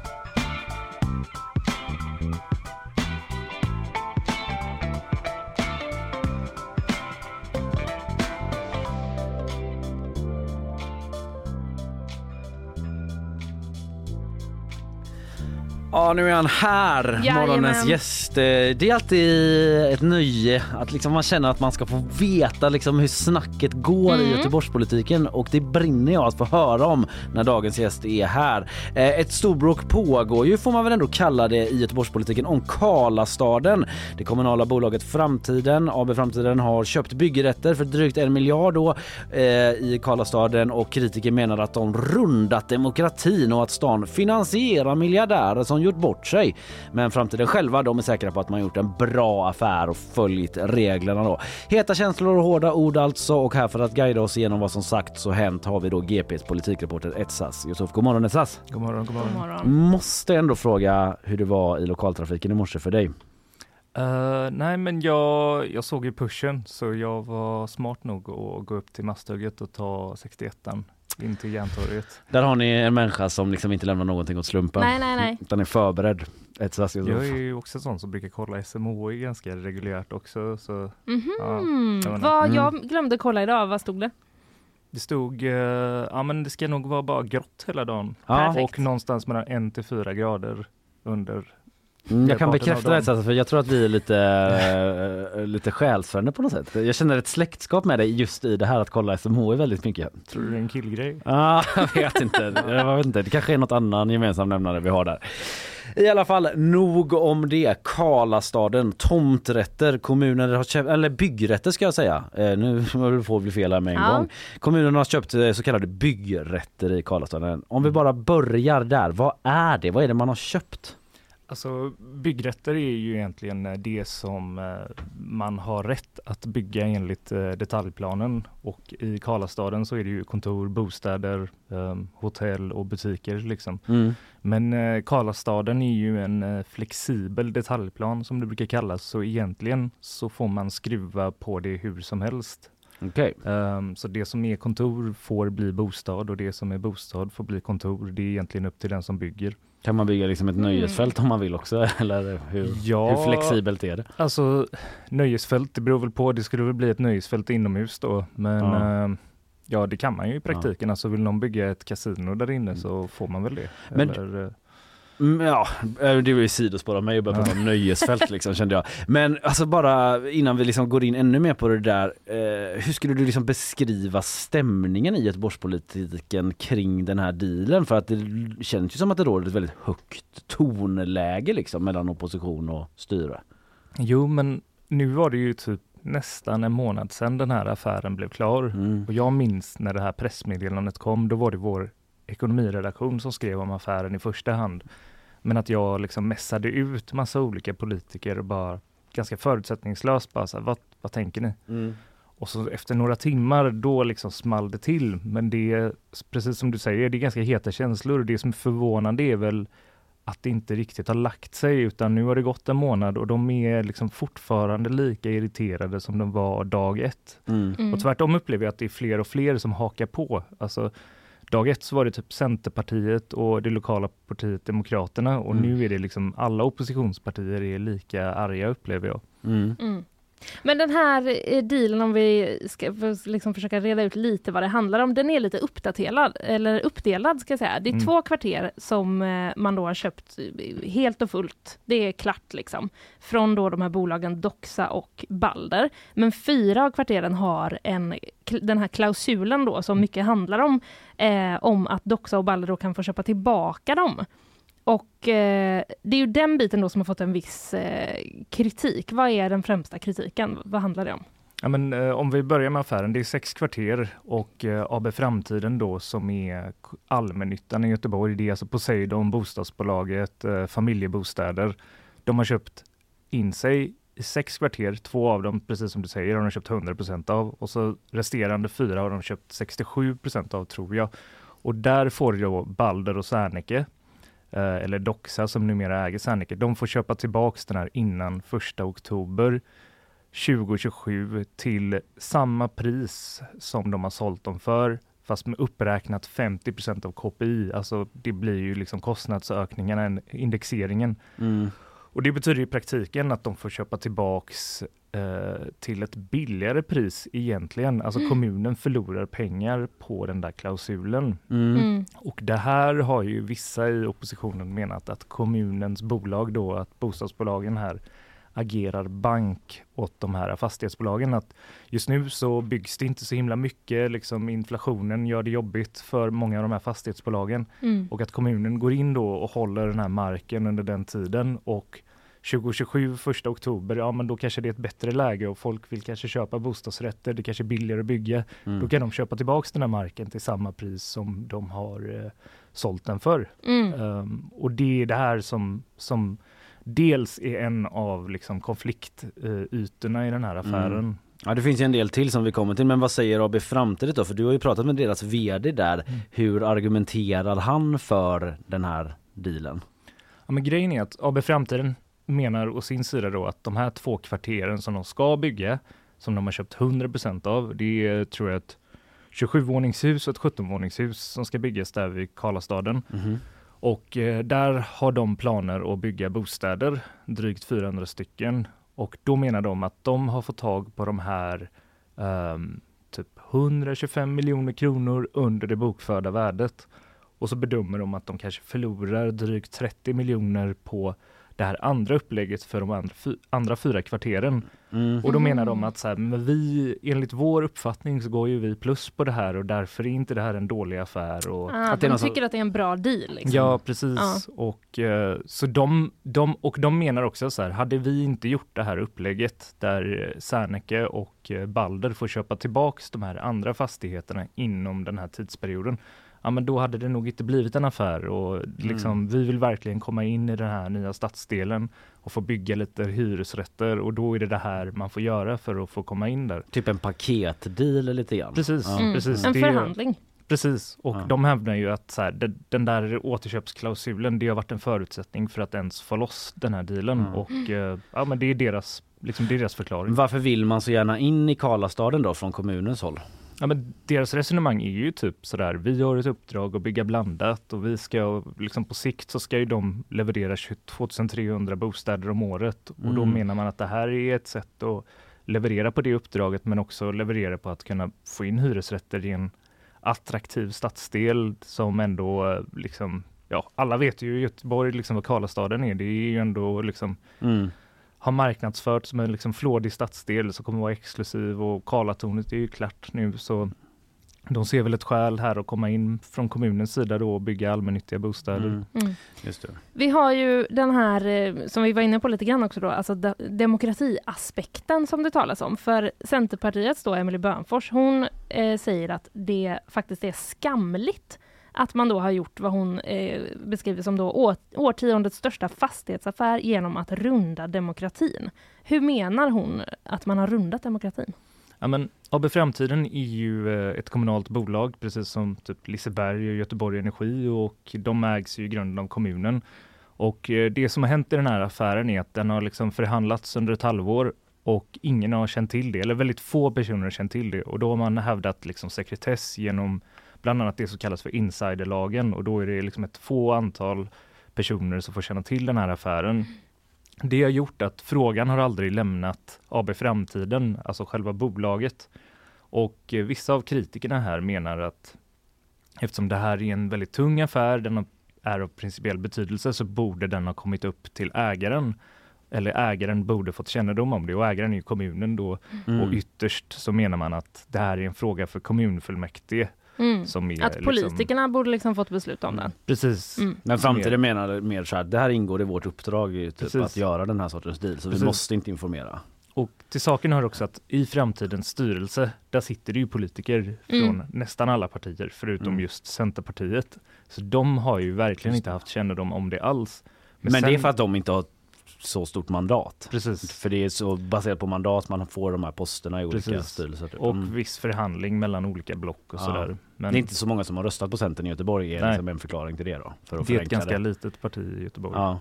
Ja, nu är han här, Jajamän. morgonens gäst. Eh, Det är alltid ett nöje att liksom man känner att man ska få veta liksom hur snacket går i Mm. Göteborgspolitiken och det brinner jag att få höra om när dagens gäst är här. Eh, Ett storbråk pågår ju får man väl ändå kalla det i Göteborgspolitiken om Karlastaden. Det kommunala bolaget Framtiden, AB Framtiden har köpt byggrätter för drygt en miljard då eh, i Karlastaden och kritiker menar att de rundat demokratin och att stan finansierar miljardärer som gjort bort sig. Men Framtiden själva de är säkra på att man gjort en bra affär och följt reglerna då. Heta känslor och hårda ord alltså och här för att guida oss igenom vad som sagts och hänt har vi då GPs politikreporter Etsas Yusuf. God morgon Etsas! God morgon, god morgon. God morgon. Måste ändå fråga hur det var i lokaltrafiken i morse för dig. Eh, nej, men jag, jag såg ju pushen så jag var smart nog att gå upp till Masthugget och ta 61an in till Järntorget. Där har ni en människa som liksom inte lämnar någonting åt slumpen. Nej, nej, nej. Utan är förberedd. Jag är ju också sån som brukar kolla SMHI ganska reguljärt också. Så Mhm. jag menar. Vad Mm. jag glömde kolla idag, vad stod det? det stod, eh, ja men det ska nog vara bara grått hela dagen. Ja. Perfekt. Och någonstans mellan en till fyra grader under. Mm, jag kan bekräfta det dem. Etsas, för jag tror att vi är lite, äh, lite själsfrände på något sätt. Jag känner ett släktskap med dig just i det här att kolla SMH väldigt mycket. Tror du det är en killgrej? Ah, jag vet inte. Jag vet inte. Det kanske är något annan gemensam nämnare vi har där. I alla fall, nog om det. Karlastaden, tomträtter, kommunen har köpt, eller byggrätter ska jag säga. Eh, nu får vi fel här med en Ja. gång. Kommunen har köpt eh, så kallade byggrätter i Karlastaden. Om vi bara börjar där, vad är det? Vad är det man har köpt? Alltså byggrätter är ju egentligen eh, det som eh, man har rätt att bygga enligt eh, detaljplanen och i Karlastaden så är det ju kontor, bostäder, eh, hotell och butiker liksom. Mm. Men Karlastaden är ju en flexibel detaljplan som det brukar kallas så egentligen så får man skruva på det hur som helst. Okej. Ehm, så det som är kontor får bli bostad och det som är bostad får bli kontor. Det är egentligen upp till den som bygger. Kan man bygga liksom ett Mm. nöjesfält om man vill också? Eller hur, Ja. hur flexibelt är det? Alltså nöjesfält, det beror väl på. Det skulle väl bli ett nöjesfält inomhus då. Men Ja. ja, ja det kan man ju i praktiken. Alltså vill någon bygga ett kasino där inne så får man väl det. Men- Eller, eh, Mm, ja, eh, det var ju sidospår av mig att börja prata om nöjesfält liksom kände jag. Men alltså bara innan vi liksom går in ännu mer på det där. Eh, hur skulle du liksom beskriva stämningen i Göteborgspolitiken kring den här dealen? För att det känns ju som att det råder ett väldigt högt tonläge liksom mellan opposition och styre. jo men nu var det ju typ nästan en månad sedan den här affären blev klar. Mm. Och jag minns när det här pressmeddelandet kom, då var det vår ekonomiredaktion som skrev om affären i första hand. Men att jag liksom mässade ut massa olika politiker och bara ganska förutsättningslöst bara så här, vad, vad tänker ni? Mm. Och så efter några timmar då liksom small det till. Men det är precis som du säger, det är ganska heta känslor. Det som är förvånande är väl att det inte riktigt har lagt sig utan nu har det gått en månad och de är liksom fortfarande lika irriterade som de var dag ett. Mm. Mm. Och tvärtom upplever jag att det är fler och fler som hakar på. Alltså, dag ett så var det typ Centerpartiet och det lokala partiet Demokraterna och Mm. nu är det liksom alla oppositionspartier är lika arga upplever jag. Mm. Mm. Men den här eh, dealen, om vi ska liksom försöka reda ut lite vad det handlar om, den är lite uppdaterad, eller uppdelad ska jag säga. Det är Mm. två kvarter som eh, man då har köpt eh, helt och fullt. Det är klart liksom. Från då de här bolagen Doxa och Balder. Men fyra av kvarteren har en, den här klausulen då som mycket handlar om, eh, om att Doxa och Balder då kan få köpa tillbaka dem. Och eh, det är ju den biten då som har fått en viss eh, kritik. Vad är den främsta kritiken? Vad handlar det om? Ja, men, eh, om vi börjar med affären, det är sex kvarter och eh, AB Framtiden då som är allmännyttan i Göteborg, det är alltså Poseidon, bostadsbolaget, eh, familjebostäder. De har köpt in sig i sex kvarter, två av dem, precis som du säger, har de köpt 100 av och så resterande fyra har de köpt 67% av tror jag. Och där får då Balder och Serneke, eller Doxa som numera äger Serneke, de får köpa tillbaks den här innan första oktober 2027 till samma pris som de har sålt dem för fast med uppräknat 50% av KPI. Alltså det blir ju liksom kostnadsökningarna, indexeringen. Mm. Och det betyder i praktiken att de får köpa tillbaks eh, till ett billigare pris egentligen. Alltså Mm. kommunen förlorar pengar på den där klausulen. Mm. Mm. Och det här har ju vissa i oppositionen menat att kommunens bolag då, att bostadsbolagen här agerar bank åt de här fastighetsbolagen. Att just nu så byggs det inte så himla mycket, liksom inflationen gör det jobbigt för många av de här fastighetsbolagen. Mm. Och att kommunen går in då och håller den här marken under den tiden och 2027, första oktober, ja men då kanske det är ett bättre läge och folk vill kanske köpa bostadsrätter, det kanske är billigare att bygga. Mm. Då kan de köpa tillbaks den här marken till samma pris som de har eh, sålt den för. Mm. Ehm, och det är det här som, som dels är en av liksom konfliktytorna i den här affären. Mm. Ja det finns ju en del till som vi kommer till men vad säger AB Framtid då? För du har ju pratat med deras VD där. Mm. Hur argumenterar han för den här dealen? Ja, men grejen är att AB Framtiden menar å sin sida då att de här två kvarteren som de ska bygga, som de har köpt 100% av, det är tror jag ett 27-våningshus och ett 17-våningshus som ska byggas där vid Karlastaden. Mhm. Och eh, där har de planer att bygga bostäder, drygt 400 stycken. Och då menar de att de har fått tag på de här ehm, typ 125 miljoner kronor under det bokförda värdet. Och så bedömer de att de kanske förlorar drygt 30 miljoner på det här andra upplägget för de andra, fy- andra fyra kvarteren. Mm. Och då menar de att så här, men vi, enligt vår uppfattning så går ju vi plus på det här och därför är inte det här en dålig affär. Och, Ah, Att de någon som- tycker att det är en bra deal. Liksom. Ja, precis. Och, eh, så de, de, och de menar också så här, hade vi inte gjort det här upplägget där eh, Serneke och eh, Balder får köpa tillbaks de här andra fastigheterna inom den här tidsperioden, ja men då hade det nog inte blivit en affär och liksom, vi vill verkligen komma in i den här nya stadsdelen och få bygga lite hyresrätter och då är det det här man får göra för att få komma in där. Typ en paketdeal lite grann. Precis, Ja. Mm. precis. En förhandling. Precis, och Ja. de hävdar ju att så här, den, den där återköpsklausulen, det har varit en förutsättning för att ens få loss den här dealen. Mm. Och eh, ja, men det är deras, liksom, det är deras förklaring. Varför vill man så gärna in i Karlastaden då från kommunens håll? Ja, men deras resonemang är ju typ sådär, vi har ett uppdrag att bygga blandat och vi ska, liksom på sikt så ska ju de leverera 22 300 bostäder om året. Och då Mm. menar man att det här är ett sätt att leverera på det uppdraget men också leverera på att kunna få in hyresrätter i en attraktiv stadsdel som ändå liksom, ja alla vet ju Göteborg liksom vad Karlastaden är, det är ju ändå liksom Mm. Har marknadsförts som en liksom flådig stadsdel som kommer vara exklusiv och Karlatornet är ju klart nu så de ser väl ett skäl här att komma in från kommunens sida då och bygga allmännyttiga bostäder. Mm. Mm. Just det. Vi har ju den här, eh, som vi var inne på lite grann också då, alltså de- demokratiaspekten som det talas om. För Centerpartiets då, Emily Bönfors, hon eh, säger att det faktiskt är skamligt att man då har gjort vad hon eh, beskriver som då å- årtiondets största fastighetsaffär genom att runda demokratin. Hur menar hon att man har rundat demokratin? Ja, men AB Framtiden är ju eh, ett kommunalt bolag precis som typ Liseberg och Göteborg Energi och de ägs ju i grunden av kommunen. Och eh, det som har hänt i den här affären är att den har liksom förhandlats under ett halvår och ingen har känt till det, eller väldigt få personer har känt till det och då har man hävdat liksom sekretess genom bland annat det som kallas för insiderlagen och då är det liksom ett få antal personer som får känna till den här affären. Det har gjort att frågan har aldrig lämnat AB Framtiden, alltså själva bolaget. Och eh, vissa av kritikerna här menar att eftersom det här är en väldigt tung affär, den är av principiell betydelse, så borde den ha kommit upp till ägaren. Eller ägaren borde fått kännedom om det och ägaren är kommunen då. Mm. Och ytterst så menar man att det här är en fråga för kommunfullmäktige. Mm. Som är Att liksom- politikerna borde liksom fått besluta om den. Precis. Mm. Men framtiden menar mer så här, det här ingår i vårt uppdrag ju, typ, att göra den här sortens deal så Precis. vi måste inte informera. Och till saken hör också att i framtidens styrelse, där sitter det ju politiker Mm. från nästan alla partier, förutom Mm. just Centerpartiet. Så de har ju verkligen inte haft kännedom om det alls. Men, det är sen- för att de inte har så stort mandat. Precis. För det är så baserat på mandat man får de här posterna i olika Precis. styrelser. typ. Och Mm. viss förhandling mellan olika block och Ja. sådär. Men Det är inte så många som har röstat på Centern i Göteborg är Nej. liksom en förklaring till det då. För att det är ett ganska litet parti i Göteborg. Ja.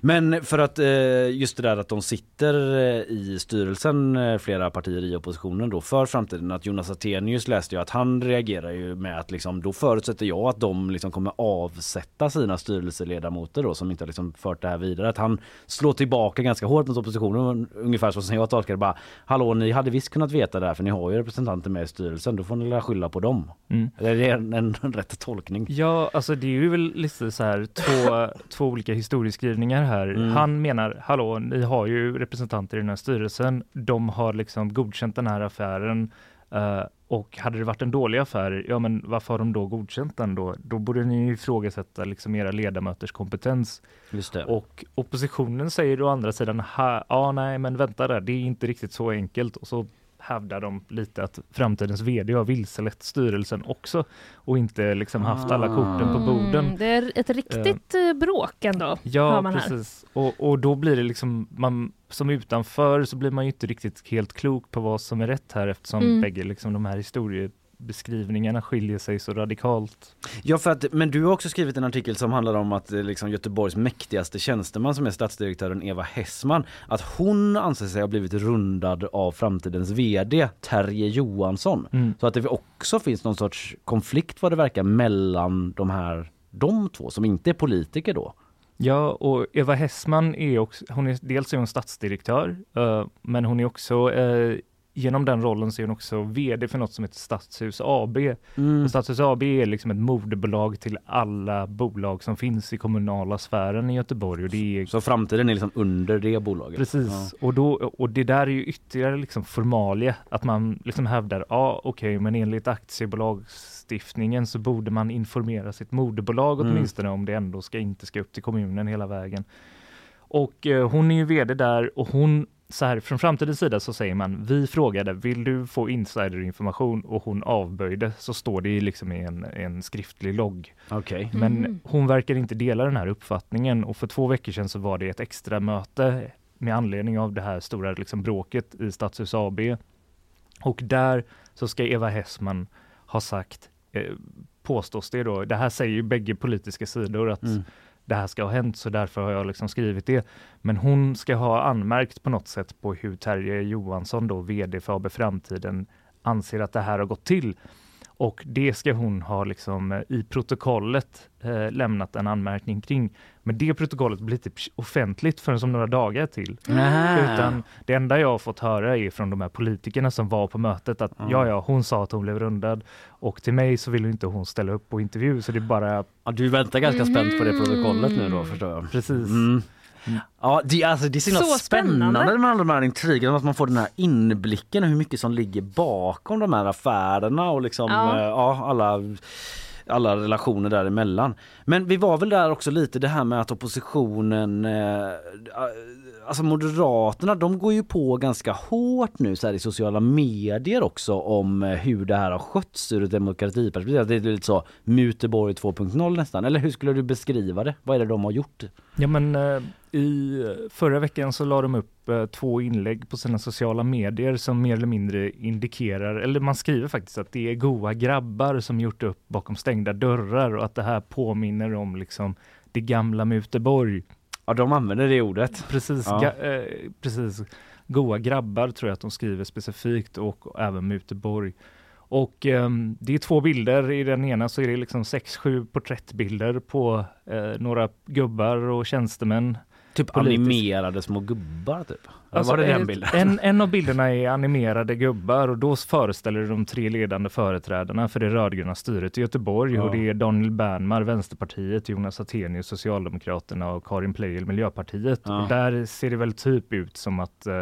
Men för att eh, just det där att de sitter eh, i styrelsen eh, flera partier i oppositionen då för framtiden att Jonas Attenius läste ju att han reagerar ju med att liksom då förutsätter jag att de liksom kommer avsätta sina styrelseledamöter då som inte har liksom fört det här vidare att han slår tillbaka ganska hårt mot oppositionen ungefär så som jag tolkar det bara Hallå ni hade visst kunnat veta det här för ni har ju representanter med i styrelsen då får ni väl skylla på dem. Mm. Är det en, en rätt tolkning? Ja, alltså det är ju väl lite så här två, två olika historieskrivningar här. Mm. Han menar, hallå, ni har ju representanter i den här styrelsen. De har liksom godkänt den här affären. eh, och hade det varit en dålig affär, ja men varför har de då godkänt den då? Då borde ni ju ifrågasätta liksom era ledamöters kompetens. Och oppositionen säger å andra sidan, ja nej men vänta där, det är inte riktigt så enkelt. Och så hävdar de lite att framtidens vd har vilselett styrelsen också och inte liksom haft alla korten på borden. Mm, det är ett riktigt eh, bråk ändå. Ja, precis. Och, och då blir det liksom, man, som utanför så blir man ju inte riktigt helt klok på vad som är rätt här eftersom Mm. bägge liksom de här historiebeskrivningarna skiljer sig så radikalt. Ja för att, men du har också skrivit en artikel som handlar om att eh, liksom Göteborgs mäktigaste tjänsteman som är stadsdirektören Eva Hessman, att hon anser sig ha blivit rundad av framtidens VD Terje Johansson. Mm. Så att det också finns någon sorts konflikt vad det verkar mellan de här, de två som inte är politiker då. Ja, och Eva Hessman är också, hon är dels är hon stadsdirektör, eh, men hon är också eh, Genom den rollen så är hon också VD för något som heter Stadshus AB. Mm. Och Stadshus AB är liksom ett moderbolag till alla bolag som finns i kommunala sfären i Göteborg. Och det är Så framtiden är liksom under det bolaget. Precis, och, då, och det där är ju ytterligare liksom formalia, att man liksom hävdar, ja okej, men enligt aktiebolagstiftningen så borde man informera sitt moderbolag Mm. åtminstone om det ändå ska, inte ska upp till kommunen hela vägen. Och eh, hon är ju vd där och hon, så här från framtidens sida så säger man, vi frågade, vill du få insiderinformation? Och hon avböjde, så står det ju liksom i en, en skriftlig logg. Okej. Men Mm. hon verkar inte dela den här uppfattningen och för två veckor sedan så var det ett extra möte med anledning av det här stora liksom bråket i Stadshus AB. Och där så ska Eva Hessman ha sagt, eh, påstås det då, det här säger ju bägge politiska sidor att Mm det här ska ha hänt så därför har jag liksom skrivit det. Men hon ska ha anmärkt på något sätt på hur Terje Johansson då, vd för AB Framtiden, anser att det här har gått till. Och det ska hon ha liksom eh, i protokollet eh, lämnat en anmärkning kring. Men det protokollet blir inte offentligt förrän som några dagar till. Nähä. Utan det enda jag har fått höra är från de här politikerna som var på mötet att Mm. ja, ja, hon sa att hon blev rundad och till mig så ville inte hon ställa upp på intervju så det är bara Ja, du väntar ganska spänt på det Mhm. protokollet nu då förstår jag. precis. Mm. Ja, det, alltså, det är så, himla Så spännande. spännande. med alla de här intrigerna, att man får den här inblicken hur mycket som ligger bakom de här affärerna och liksom, Ja. ja. ja alla alla relationer däremellan. Men vi var väl där också lite det här med att oppositionen, eh, alltså Moderaterna, de går ju på ganska hårt nu så här i sociala medier också om eh, hur det här har skötts ur ett demokratiperspektiv. Det är lite så Muteborg 2.0 nästan, eller hur skulle du beskriva det? Vad är det de har gjort? Ja men eh, i eh, förra veckan så la de upp två inlägg på sina sociala medier som mer eller mindre indikerar, eller man skriver faktiskt att det är goa grabbar som gjort upp bakom stängda dörrar och att det här påminner om liksom det gamla Muteborg. Ja, de använder det ordet. Precis, Ja. eh, precis. Goa grabbar tror jag att de skriver specifikt och även Muteborg. Och ehm, det är två bilder. I den ena så är det liksom sex, sju porträttbilder på eh, några gubbar och tjänstemän. Typ Politiskt. animerade små gubbar typ. Alltså, var det den bilden? En, en av bilderna är animerade gubbar och då föreställer de tre ledande företrädarna för det rödgröna styret i Göteborg Ja. och det är Daniel Bernmar, Vänsterpartiet, Jonas Attenius, Socialdemokraterna och Karin Pleijel, Miljöpartiet. Ja. Och där ser det väl typ ut som att eh,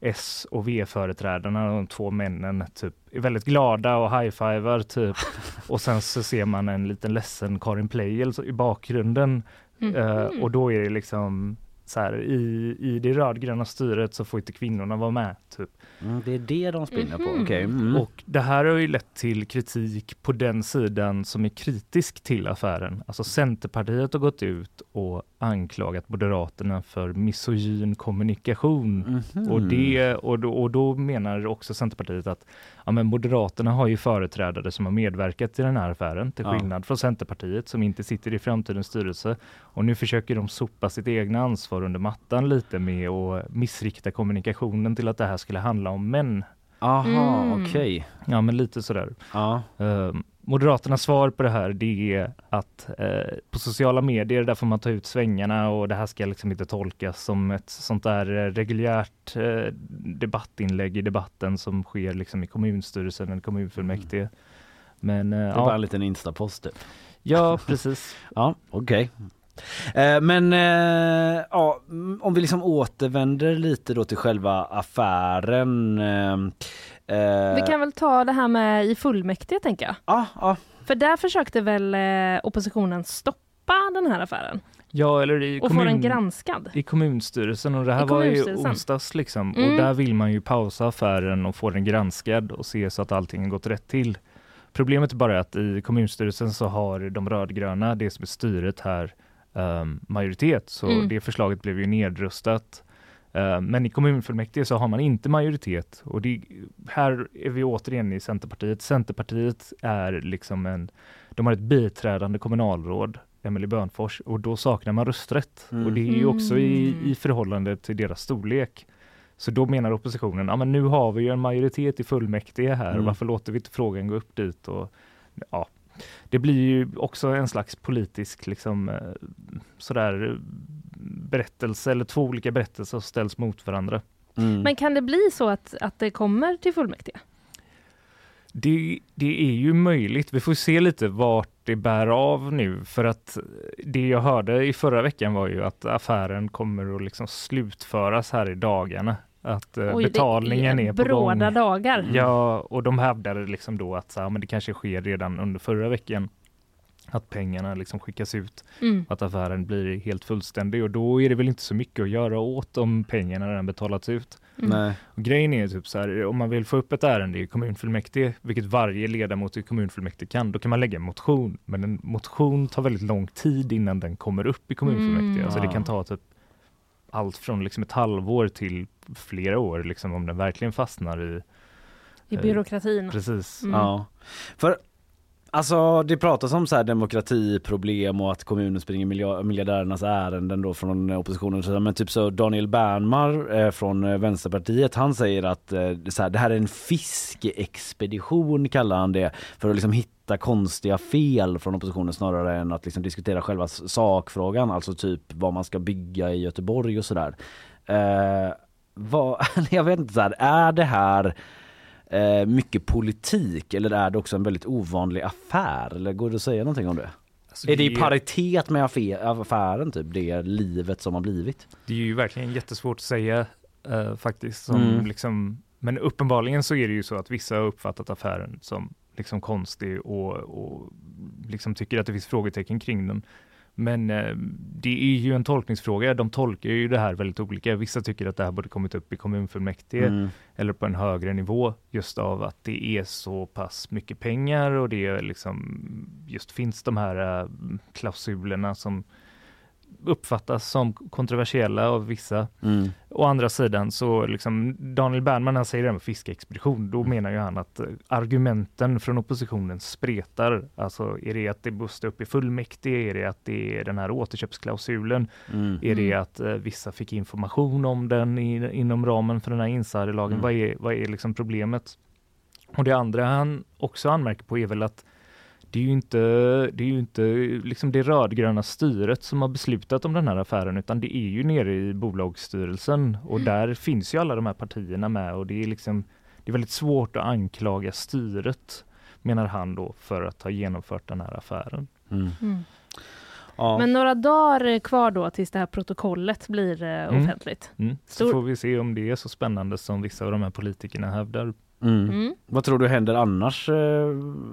S och V-företrädarna, de två männen, typ är väldigt glada och high-fivar typ. och sen så ser man en liten ledsen Karin Pleijel i bakgrunden Mhm. Eh, och då är det liksom så här, i, i det rödgröna styret så får inte kvinnorna vara med. Typ. Mm, det är det de spinner på, Mhm. okej. Mm. Och det här har ju lett till kritik på den sidan som är kritisk till affären. Alltså Centerpartiet har gått ut och anklagat Moderaterna för misogyn kommunikation. Mhm. Och, det, och, då, och då menar också Centerpartiet att ja, men Moderaterna har ju företrädare som har medverkat i den här affären till Ja. skillnad från Centerpartiet som inte sitter i framtidens styrelse. Och nu försöker de sopa sitt egna ansvar under mattan lite med att missrikta kommunikationen till att det här skulle handla om män. Aha, Mm. okej. Ja men lite sådär. Ja. Eh, Moderaternas svar på det här det är att eh, på sociala medier där får man ta ut svängarna och det här ska liksom inte tolkas som ett sånt där eh, reguljärt eh, debattinlägg i debatten som sker liksom i kommunstyrelsen eller kommunfullmäktige. Men eh, Det är bara en ja, liten instapost typ. ja, precis. Ja, okej. Eh, men eh, ja, mm, om vi liksom återvänder lite då till själva affären. Eh, eh, Vi kan väl ta det här med i fullmäktige tänker jag. Ja, ja. För där försökte väl eh, oppositionen stoppa den här affären Ja, eller i, och få den kommun, granskad. i kommunstyrelsen och det här I var ju kommunstyrelsen. onsdags liksom Mm. och där vill man ju pausa affären och få den granskad och se så att allting gått rätt till. Problemet är bara att i kommunstyrelsen så har de rödgröna, det som är styret här, ehm, majoritet. Så Mm. det förslaget blev ju nedröstat. Ehm, men i kommunfullmäktige så har man inte majoritet och det, här är vi återigen i Centerpartiet. Centerpartiet är liksom en, de har ett biträdande kommunalråd, Emelie Bönfors, och då saknar man rösträtt. Mm. Och det är ju också i, Mm. i förhållande till deras storlek. Så då menar oppositionen, ja men nu har vi ju en majoritet i fullmäktige här, Mm. varför låter vi inte frågan gå upp dit? Och, ja, det blir ju också en slags politisk liksom, eh, sådär, eh, berättelse, eller två olika berättelser som ställs mot varandra. Mm. Men kan det bli så att, att det kommer till fullmäktige? Det, det är ju möjligt. Vi får se lite vart det bär av nu för att det jag hörde i förra veckan var ju att affären kommer att liksom slutföras här i dagarna. Att eh, Oj, betalningen det är, på gång. dagar. Ja, och de hävdade liksom då att så, här, men det kanske sker redan under förra veckan. Att pengarna liksom skickas ut, Mm. att affären blir helt fullständig och då är det väl inte så mycket att göra åt om pengarna redan betalats ut. Mm. Nej. Och grejen är typ så här, om man vill få upp ett ärende i kommunfullmäktige, vilket varje ledamot i kommunfullmäktige kan, då kan man lägga en motion. Men en motion tar väldigt lång tid innan den kommer upp i kommunfullmäktige. Mm. Alltså det kan ta typ allt från liksom ett halvår till flera år, liksom om den verkligen fastnar i I Eh, byråkratin. Precis. Mm. Ja. För alltså det pratas om så här demokratiproblem och att kommunen springer miljardärernas ärenden då från oppositionen. Men typ så Daniel Bernmar eh, från eh, Vänsterpartiet han säger att det, så här, det här är en fiskeexpedition kallar han det för att liksom hitta konstiga fel från oppositionen snarare än att liksom diskutera själva sakfrågan, alltså typ vad man ska bygga i Göteborg och sådär. Eh, vad, jag vet inte, så här, är det här eh, mycket politik eller är det också en väldigt ovanlig affär? Eller går det att säga någonting om det? Alltså, är det i är- paritet med affä- affären typ, det livet som har blivit? Det är ju verkligen jättesvårt att säga eh, faktiskt. Som Mm. liksom, men uppenbarligen så är det ju så att vissa har uppfattat affären som liksom konstig och, och liksom tycker att det finns frågetecken kring den. Men eh, det är ju en tolkningsfråga. De tolkar ju det här väldigt olika. Vissa tycker att det här borde kommit upp i kommunfullmäktige Mm. eller på en högre nivå just av att det är så pass mycket pengar och det är liksom just finns de här eh, klausulerna som uppfattas som kontroversiella av vissa. Mm. Å andra sidan så liksom Daniel Bernman han säger det här med fiskeexpedition, då menar ju han att eh, argumenten från oppositionen spretar. Alltså är det att det måste upp i fullmäktige? Är det att det är den här återköpsklausulen? Mm. Är det Mm. att eh, vissa fick information om den i, inom ramen för den här insiderlagen? Mm. Vad, är, vad är liksom problemet? Och det andra han också anmärker på är väl att det är ju inte det, är ju inte liksom det rödgröna styret som har beslutat om den här affären utan det är ju nere i bolagsstyrelsen och där finns ju alla de här partierna med och det är liksom det är väldigt svårt att anklaga styret menar han då för att ha genomfört den här affären. Mm. Mm. Ja. Men några dagar kvar då tills det här protokollet blir eh, Mm. offentligt. Mm. Så får vi se om det är så spännande som vissa av de här politikerna hävdar. Mm. Mm. Vad tror du händer annars? eh,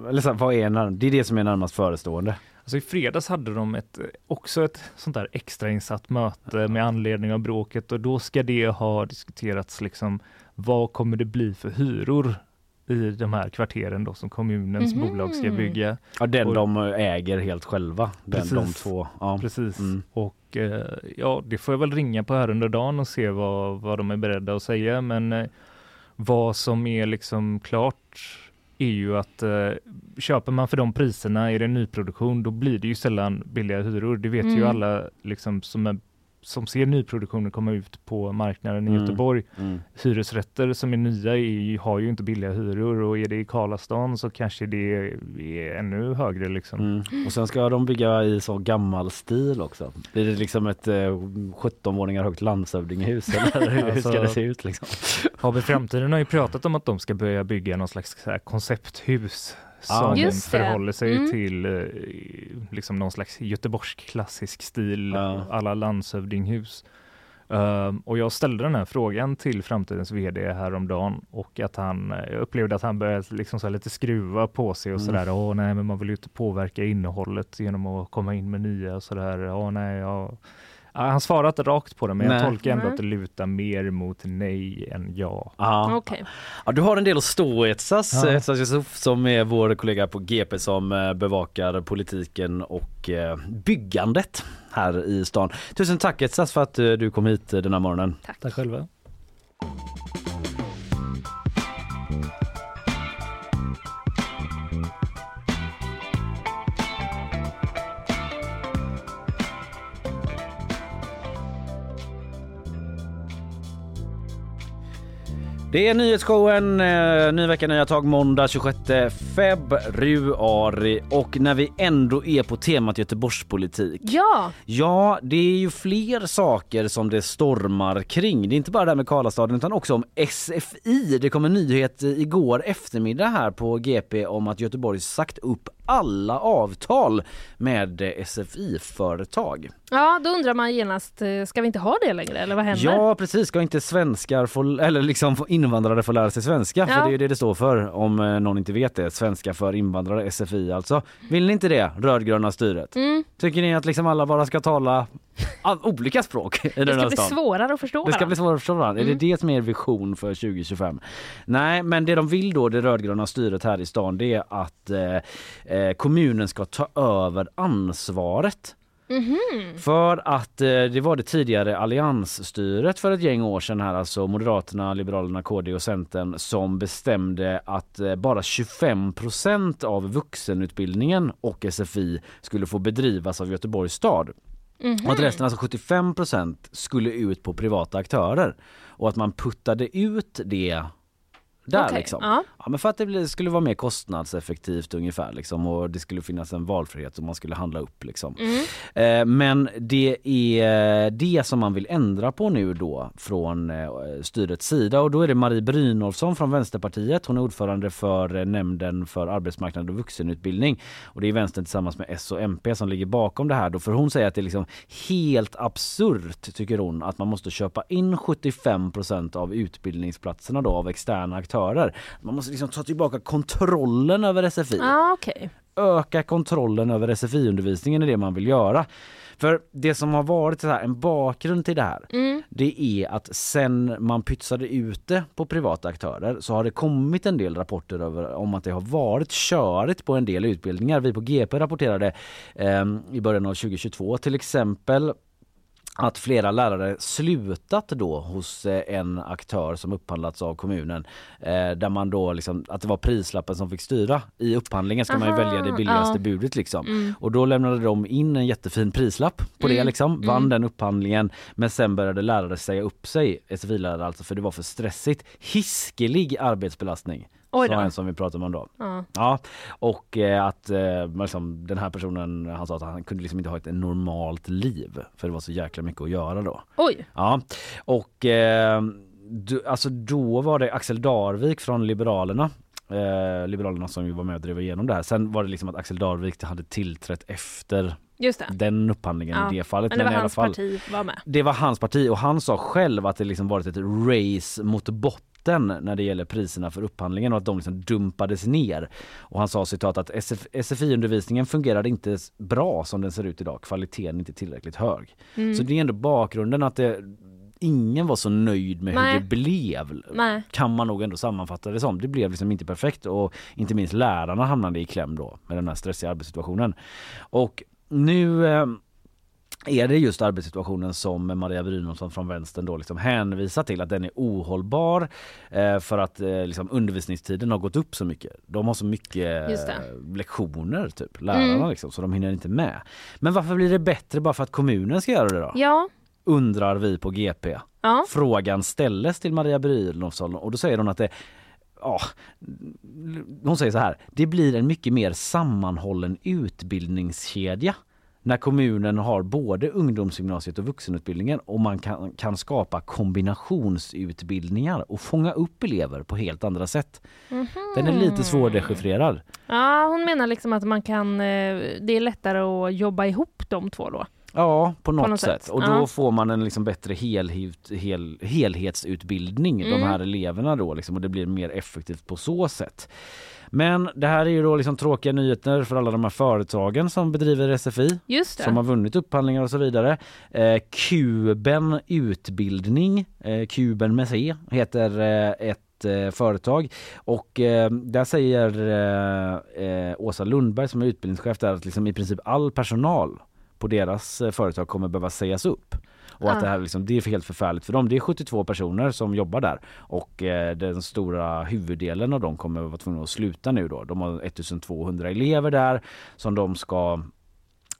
Eller så här, vad är när- det är det som är närmast förestående. Alltså i fredags hade de ett, också ett sånt där extrainsatt möte med anledning av bråket och då ska det ha diskuterats liksom vad kommer det bli för hyror i de här kvarteren då som kommunens Mhm. bolag ska bygga. Ja, den Och- de äger helt själva. Den, Precis. de två. Ja. Precis. Mm. Och eh, ja, det får jag väl ringa på här under dagen och se vad, vad de är beredda att säga. Men eh, vad som är liksom klart är ju att eh, köper man för de priserna i det nyproduktion, då blir det ju sällan billiga hyror. Det vet ju Mm. alla liksom som är som ser nyproduktionen komma ut på marknaden i Mm. Göteborg. Mm. Hyresrätter som är nya är, har ju inte billiga hyror och är det i Karlastan så kanske det är ännu högre liksom. Mm. Och sen ska de bygga i så gammal stil också. Blir det liksom ett eh, 17 våningar högt landshövdingehus eller hur Alltså- ska det se ut liksom? AB Framtiden har ju pratat om att de ska börja bygga någon slags så här koncepthus. Som Just det. förhåller sig Mm. till eh, liksom någon slags göteborgsk klassisk stil, Ja. alla landshövdinghus. Um, och jag ställde den här frågan till framtidens vd häromdagen och att han eh, jag upplevde att han började liksom så här lite skruva på sig och Mm. sådär. Åh nej, men man vill ju inte påverka innehållet genom att komma in med nya och sådär. Åh nej, ja. Han svarade inte rakt på det, men Nej. jag tolkar ändå Nej. att det lutar mer mot nej än ja. Ja. Okej. Ja, du har en del att stå i Etsas, Ja. Etsas Yusuf som är vår kollega på GP som eh, bevakar politiken och eh, byggandet här i stan. Tusen tack Etsas för att eh, du kom hit den här morgonen. Tack själva. Det är nyhetsshowen, eh, ny vecka, nya tag måndag 26 februari och när vi ändå är på temat Göteborgspolitik. Ja, Ja, det är ju fler saker som det stormar kring. Det är inte bara det här med Karlastaden utan också om SFI. Det kom en nyhet igår eftermiddag här på GP om att Göteborg sagt upp alla avtal med SFI-företag. ja, då undrar man genast, eh, ska vi inte ha det längre eller vad händer? Ja precis, ska inte svenskar få, eller liksom invandrare få lära sig svenska? För Ja. det är ju det det står för om eh, någon inte vet det. Svenska för invandrare, SFI alltså. Vill ni inte det, rödgröna styret? Mm. Tycker ni att liksom alla bara ska tala all, olika språk i Det ska bli stan? svårare att förstå Det ska varandra. bli svårare att förstå varandra. Är Mm. det det som är er vision för 2025? Nej, men det de vill då, det rödgröna styret här i stan, det är att eh, eh, kommunen ska ta över ansvaret Mhm. för att eh, det var det tidigare alliansstyret för ett gäng år sedan här, alltså Moderaterna, Liberalerna, KD och Centern som bestämde att eh, bara 25% av vuxenutbildningen och SFI skulle få bedrivas av Göteborgs stad. Mhm. Och att resten, alltså 75% skulle ut på privata aktörer. Och att man puttade ut det där Okej, liksom. ja. Ja, men för att det blir- skulle vara mer kostnadseffektivt ungefär liksom och det skulle finnas en valfrihet som man skulle handla upp liksom. Mm. Eh, men det är det som man vill ändra på nu då från eh, styrets sida och då är det Marie Brynolfsson från Vänsterpartiet. Hon är ordförande för eh, nämnden för arbetsmarknad och vuxenutbildning och det är vänstern tillsammans med S och MP som ligger bakom det här då för hon säger att det är liksom helt absurt tycker hon att man måste köpa in 75% av utbildningsplatserna då av externa aktörer. Man måste liksom ta tillbaka kontrollen över SFI Ja, okej. öka kontrollen över SFI-undervisningen är det man vill göra. För det som har varit så här, en bakgrund till det här Mm. det är att sen man pytsade ut det på privata aktörer så har det kommit en del rapporter över, om att det har varit körigt på en del utbildningar. Vi på GP rapporterade eh, i början av 2022 till exempel att flera lärare slutat då hos eh, en aktör som upphandlats av kommunen eh, där man då liksom, att det var prislappen som fick styra. I upphandlingen ska man Aha, välja det billigaste ja. budet liksom. Mm. Och då lämnade de in en jättefin prislapp på det Mm, liksom, vann mm. den upphandlingen men sen började lärare säga upp sig, SFI-lärare alltså för det var för stressigt. Hiskelig arbetsbelastning. Oj då. en som vi pratade om då. Ja. Ja, och eh, att eh, liksom, den här personen, han sa att han kunde liksom inte ha ett normalt liv för det var så jäkla mycket att göra då. Oj. Ja, och eh, du, alltså då var det Axel Darvik från Liberalerna Eh, Liberalerna som ju var med och drev igenom det här. Sen var det liksom att Axel Darvik hade tillträtt efter Just det. den upphandlingen Ja, i det fallet. Men det var alla hans fall, parti var med. det var hans parti och han sa själv att det liksom varit ett race mot botten när det gäller priserna för upphandlingen och att de liksom dumpades ner. Och han sa citat att SF, SFI-undervisningen fungerade inte bra som den ser ut idag. Kvaliteten är inte tillräckligt hög. Mm. Så det är ändå bakgrunden att det ingen var så nöjd med Nej. hur det blev. Nej. Kan man nog ändå sammanfatta det som. Det blev liksom inte perfekt och inte minst lärarna hamnade i kläm då med den här stressiga arbetssituationen. Och nu eh, är det just arbetssituationen som Maria Brynolfsson från vänstern då liksom hänvisar till att den är ohållbar eh, för att eh, liksom undervisningstiden har gått upp så mycket. De har så mycket eh, lektioner typ, lärarna Mm. liksom, så de hinner inte med. Men varför blir det bättre bara för att kommunen ska göra det då? Ja. Undrar vi på GP. Ja. Frågan ställdes till Maria Brynolfsson och då säger hon att det Ja, hon säger så här. Det blir en mycket mer sammanhållen utbildningskedja när kommunen har både ungdomsgymnasiet och vuxenutbildningen och man kan, kan skapa kombinationsutbildningar och fånga upp elever på helt andra sätt. Den är lite svårdechiffrerad. ja, hon menar liksom att man kan, eh, det är lättare att jobba ihop de två då. Ja, på något, något sätt. sätt. Och då Ja. får man en liksom bättre helhet, hel, helhetsutbildning, de Mm. här eleverna då liksom, och det blir mer effektivt på så sätt. Men det här är ju då liksom tråkiga nyheter för alla de här företagen som bedriver SFI. Som har vunnit upphandlingar och så vidare. Eh, Kuben Utbildning, eh, Kuben med C, heter eh, ett eh, företag och eh, där säger eh, eh, Åsa Lundberg som är utbildningschef där att liksom i princip all personal på deras eh, företag kommer behöva sägas upp. Och att det här liksom, det är helt förfärligt för dem. Det är 72 personer som jobbar där och eh, den stora huvuddelen av dem kommer vara tvungna att sluta nu då. De har 1200 elever där som de ska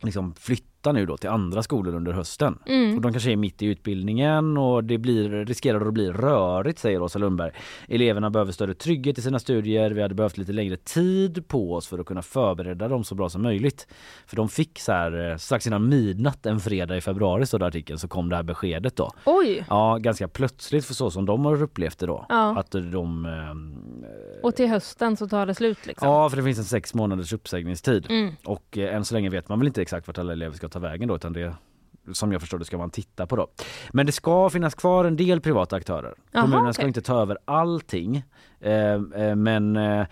liksom flytta nu då till andra skolor under hösten. Mm. Och de kanske är mitt i utbildningen och det blir, riskerar att bli rörigt säger Åsa Lundberg. Eleverna behöver större trygghet i sina studier. Vi hade behövt lite längre tid på oss för att kunna förbereda dem så bra som möjligt. För de fick så här eh, strax innan midnatt en fredag i februari stod det artikeln så kom det här beskedet då. Oj! Ja, ganska plötsligt för så som de har upplevt det då. Ja. Att de ehm, Och till hösten så tar det slut liksom. Ja, för det finns en sex månaders uppsägningstid. Mm. Och eh, än så länge vet man väl inte exakt vart alla elever ska ta vägen då utan det som jag förstår det ska man titta på då. Men det ska finnas kvar en del privata aktörer. Jaha, Kommunen ska okej. inte ta över allting. Eh, eh, men eh,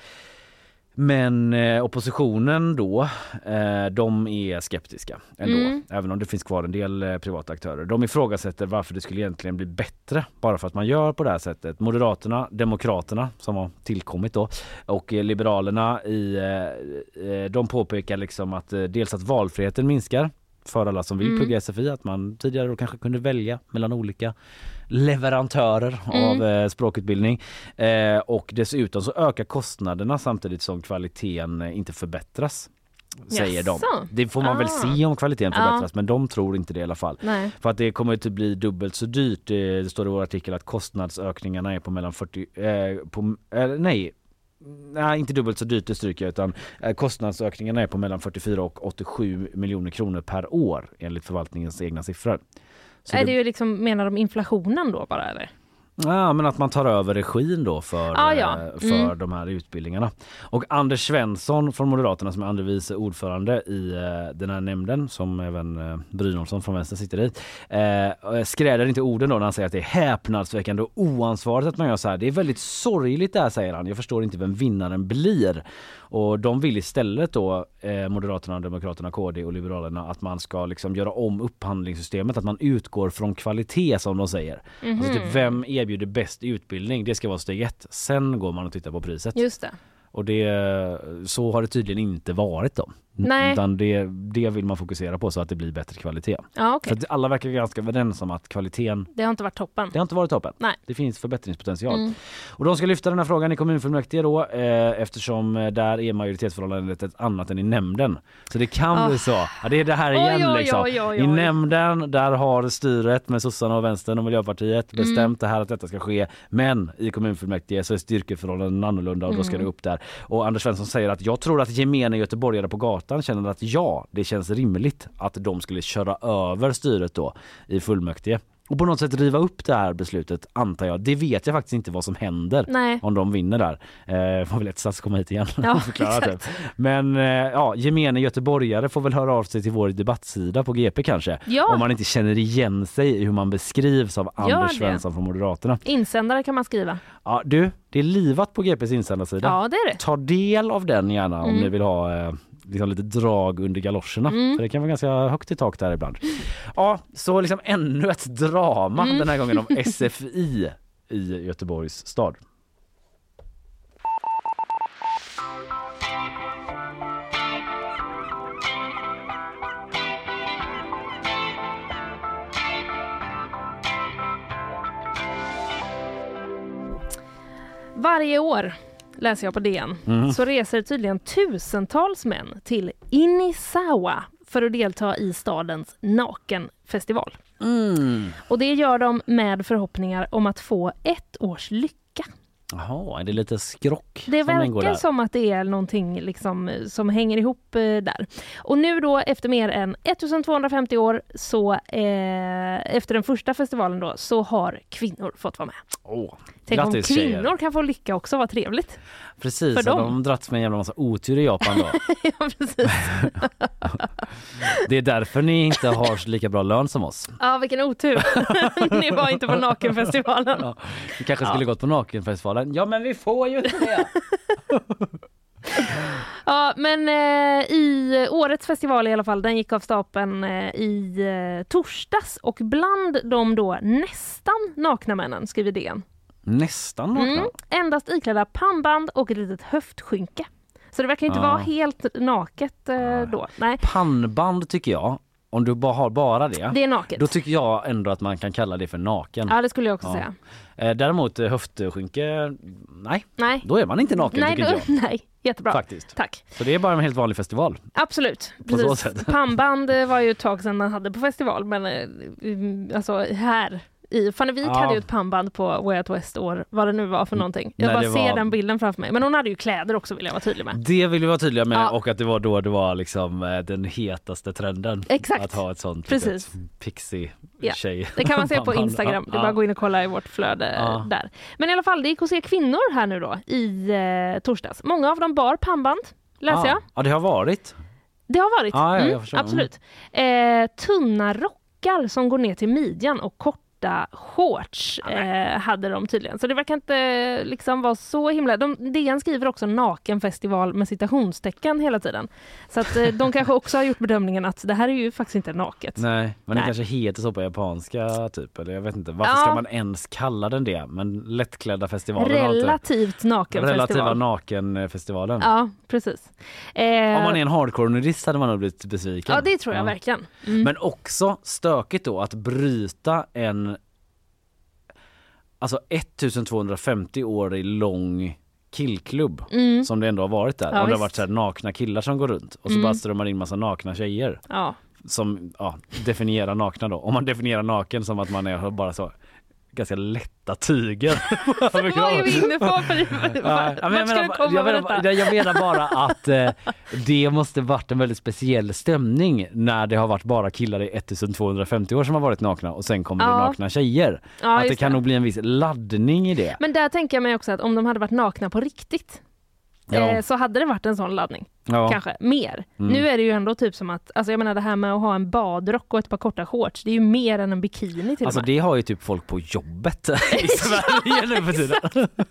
men eh, oppositionen då, eh, de är skeptiska ändå. Mm. Även om det finns kvar en del eh, privata aktörer. De ifrågasätter varför det skulle egentligen bli bättre bara för att man gör på det här sättet. Moderaterna, Demokraterna som har tillkommit då och Liberalerna i, de påpekar liksom att dels att valfriheten minskar för alla som vill Mm. plugga SFI, att man tidigare då kanske kunde välja mellan olika leverantörer Mm. av eh, språkutbildning. Eh, och dessutom så ökar kostnaderna samtidigt som kvaliteten eh, inte förbättras. Säger de. Jaså? Det får man väl Ah. se om kvaliteten förbättras men de tror inte det i alla fall. Nej. För att det kommer inte bli dubbelt så dyrt. Det det står i vår artikel att kostnadsökningarna är på mellan 40, eh, på, eh, nej Nej inte dubbelt så dyrt det stryker jag utan eh, kostnadsökningarna är på mellan 44 och 87 miljoner kronor per år enligt förvaltningens egna siffror. Så är det ju liksom, menar de inflationen då bara eller? Ja men att man tar över regin då för, Ah, ja. eh, för Mm. de här utbildningarna. Och Anders Svensson från Moderaterna som är andre vice ordförande i eh, den här nämnden som även eh, Brynolfsson från vänster sitter i. Eh, skräder inte orden då när han säger att det är häpnadsväckande och oansvarigt att man gör så här. Det är väldigt sorgligt det här säger han. Jag förstår inte vem vinnaren blir. Och de vill istället då eh, Moderaterna, Demokraterna, KD och Liberalerna att man ska liksom göra om upphandlingssystemet. Att man utgår från kvalitet som de säger. Alltså typ, vem erbjuder bäst utbildning? Det ska vara steg ett. Sen går man och tittar på priset. Just det. Och det, så har det tydligen inte varit då. Nej. Utan det, det vill man fokusera på så att det blir bättre kvalitet. Ja okej. För alla verkar ganska överens om att kvaliteten Det har inte varit toppen. det har inte varit toppen. Nej. Det finns förbättringspotential. Mm. Och de ska lyfta den här frågan i kommunfullmäktige då eh, eftersom eh, där är majoritetsförhållandet ett annat än i nämnden. Så det kan Ah. bli så. Ja, det är det här igen Oj, oj, liksom. oj, I nämnden där har styret med sossarna och vänstern och miljöpartiet Mm. bestämt det här att detta ska ske. Men i kommunfullmäktige så är styrkeförhållanden annorlunda och då ska Mm. det upp där. Och Anders Svensson säger att jag tror att gemene göteborgare på gatan känner att ja, det känns rimligt att de skulle köra över styret då i fullmäktige. Och på något sätt riva upp det här beslutet antar jag. Det vet jag faktiskt inte vad som händer Nej. om de vinner där. Eh, får väl ett sats komma hit igen Ja, förklara. Men eh, ja, gemene göteborgare får väl höra av sig till vår debattsida på GP kanske. Ja. Om man inte känner igen sig i hur man beskrivs av Gör Anders det. Svensson från Moderaterna. Insändare kan man skriva. Ja, du, Det är livat på GPs insändarsida. Ja, det är det. Ta del av den gärna om Mm. ni vill ha eh, liksom lite drag under galoscherna. Mm. För det kan vara ganska högt i tak där ibland. Ja, så liksom ännu ett drama Mm. den här gången om SFI i Göteborgs stad. Varje år, läser jag på DN, Mm. så reser tydligen tusentals män till Inisawa för att delta i stadens nakenfestival. Mm. Och det gör de med förhoppningar om att få ett års lycka. Jaha, är det lite skrock Det som verkar som att det är någonting liksom, eh, som hänger ihop eh, där. Och nu då efter mer än 1250 år så eh, efter den första festivalen då så har kvinnor fått vara med. Åh, Tänk om grattis, kvinnor tjejer. kan få lycka också, vad trevligt. Precis, för dem. de dragits med en jävla massa otur i Japan då. ja, precis. Det är därför ni inte har lika bra lön som oss. Ja, vilken otur. Ni var inte på nakenfestivalen. Ja, vi kanske skulle gått på nakenfestivalen. Ja men vi får ju inte det. Ja, men eh, i årets festival i alla fall, den gick av stapeln eh, i eh, torsdags och bland de då nästan nakna männen, skriver DN. Nästan nakna. Mm, endast iklädda pannband och ett litet höftskynke. Så det verkar inte Ja. vara helt naket eh, då. Nej, Pannband tycker jag, om du bara har bara det. det är naket. Då tycker jag ändå att man kan kalla det för naken. Ja, det skulle jag också Ja. säga. Eh, Däremot eh, höftskynke, nej, Nej, då är man inte naken nej, tycker då, jag. nej. jättebra. Faktiskt. Tack. Så det är bara en helt vanlig festival. Absolut. Precis. Pannband eh, var ju ett tag sedan man hade på festival, men eh, mm, alltså här i Fannevik Ja. hade ju ett pannband på Way Out West år, vad det nu var för någonting. Jag Nej, bara ser var- den bilden framför mig. Men hon hade ju kläder också vill jag vara tydlig med. Det vill vi vara tydliga med Ja. och att det var då det var liksom eh, den hetaste trenden. Exakt. Att ha ett sånt Precis. litet pixie Ja. Det kan man se på. Instagram. Det är bara att gå in och kolla i vårt flöde där. Men i alla fall, det gick att se kvinnor här nu då i eh, torsdags. Många av dem bar pannband, läser ja. jag. Ja det har varit. Det har varit. Mm, förstår. absolut. Eh, tunna rockar som går ner till midjan och korta shorts eh, hade de tydligen. Så det verkar inte liksom vara så himla... De, DN skriver också nakenfestival med citationstecken hela tiden. Så att eh, de kanske också har gjort bedömningen att det här är ju faktiskt inte naket. Nej, men det Nej. kanske heter så på japanska typ eller jag vet inte. Varför Ja. ska man ens kalla den det? Men lättklädda festivalen. Relativt nakenfestival. Relativa nakenfestivalen. Ja, precis. Eh, Om man är en hardcore nudist hade man nog blivit besviken. Ja, det tror jag Ja. verkligen. Mm. Men också stökigt då att bryta en alltså 1250 årig lång killklubb Mm. som det ändå har varit där. Ja, Om det har varit så här nakna killar som går runt och så Mm. bara strömmar in massa nakna tjejer Ja. som ja, definierar nakna då. Om man definierar naken som att man är bara så ganska lätta tyger. Vad är vi inne på? Jag, menar, detta? bara- jag menar bara att eh, det måste varit en väldigt speciell stämning när det har varit bara killar i 1250 år som har varit nakna och sen kommer det Ja. nakna tjejer. Ja, att det kan det. nog bli en viss laddning i det. Men där tänker jag mig också att om de hade varit nakna på riktigt Ja. eh, så hade det varit en sån laddning. Ja. Kanske mer. Mm. Nu är det ju ändå typ som att, alltså jag menar det här med att ha en badrock och ett par korta shorts, det är ju mer än en bikini till Alltså och med. det har ju typ folk på jobbet i Sverige nu för tiden.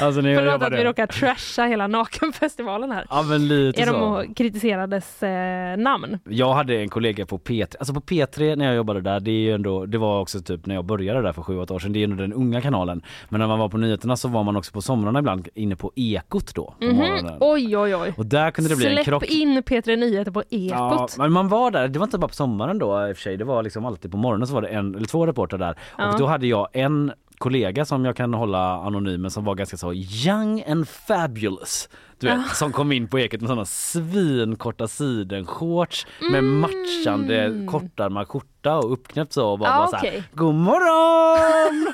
alltså när jag Förlåt att vi råkar trasha hela nakenfestivalen här. Ja men lite Är de så. och kritiserar dess eh, namn? Jag hade en kollega på P3, alltså på P3 när jag jobbade där, det är ju ändå, det var också typ när jag började där för sju, åtta år sedan, det är ju ändå den unga kanalen. Men när man var på nyheterna så var man också på somrarna ibland inne på Ekot då. på Mhm. morgonen. Oj oj oj. Och där kunde det bli en krock. in P3 Nyheter på Ja, Ekot. men man var där, det var inte bara på sommaren då i och för sig, det var liksom alltid på morgonen så var det en eller två reportrar där. Ja. Och då hade jag en kollega som jag kan hålla anonym men som var ganska så young and fabulous. Du vet, Ja. som kom in på Eket med sådana svinkorta sidenshorts med Mm. matchande kortärmad skjorta och uppknäppt så och bara, Ja, bara så här, okej. God morgon!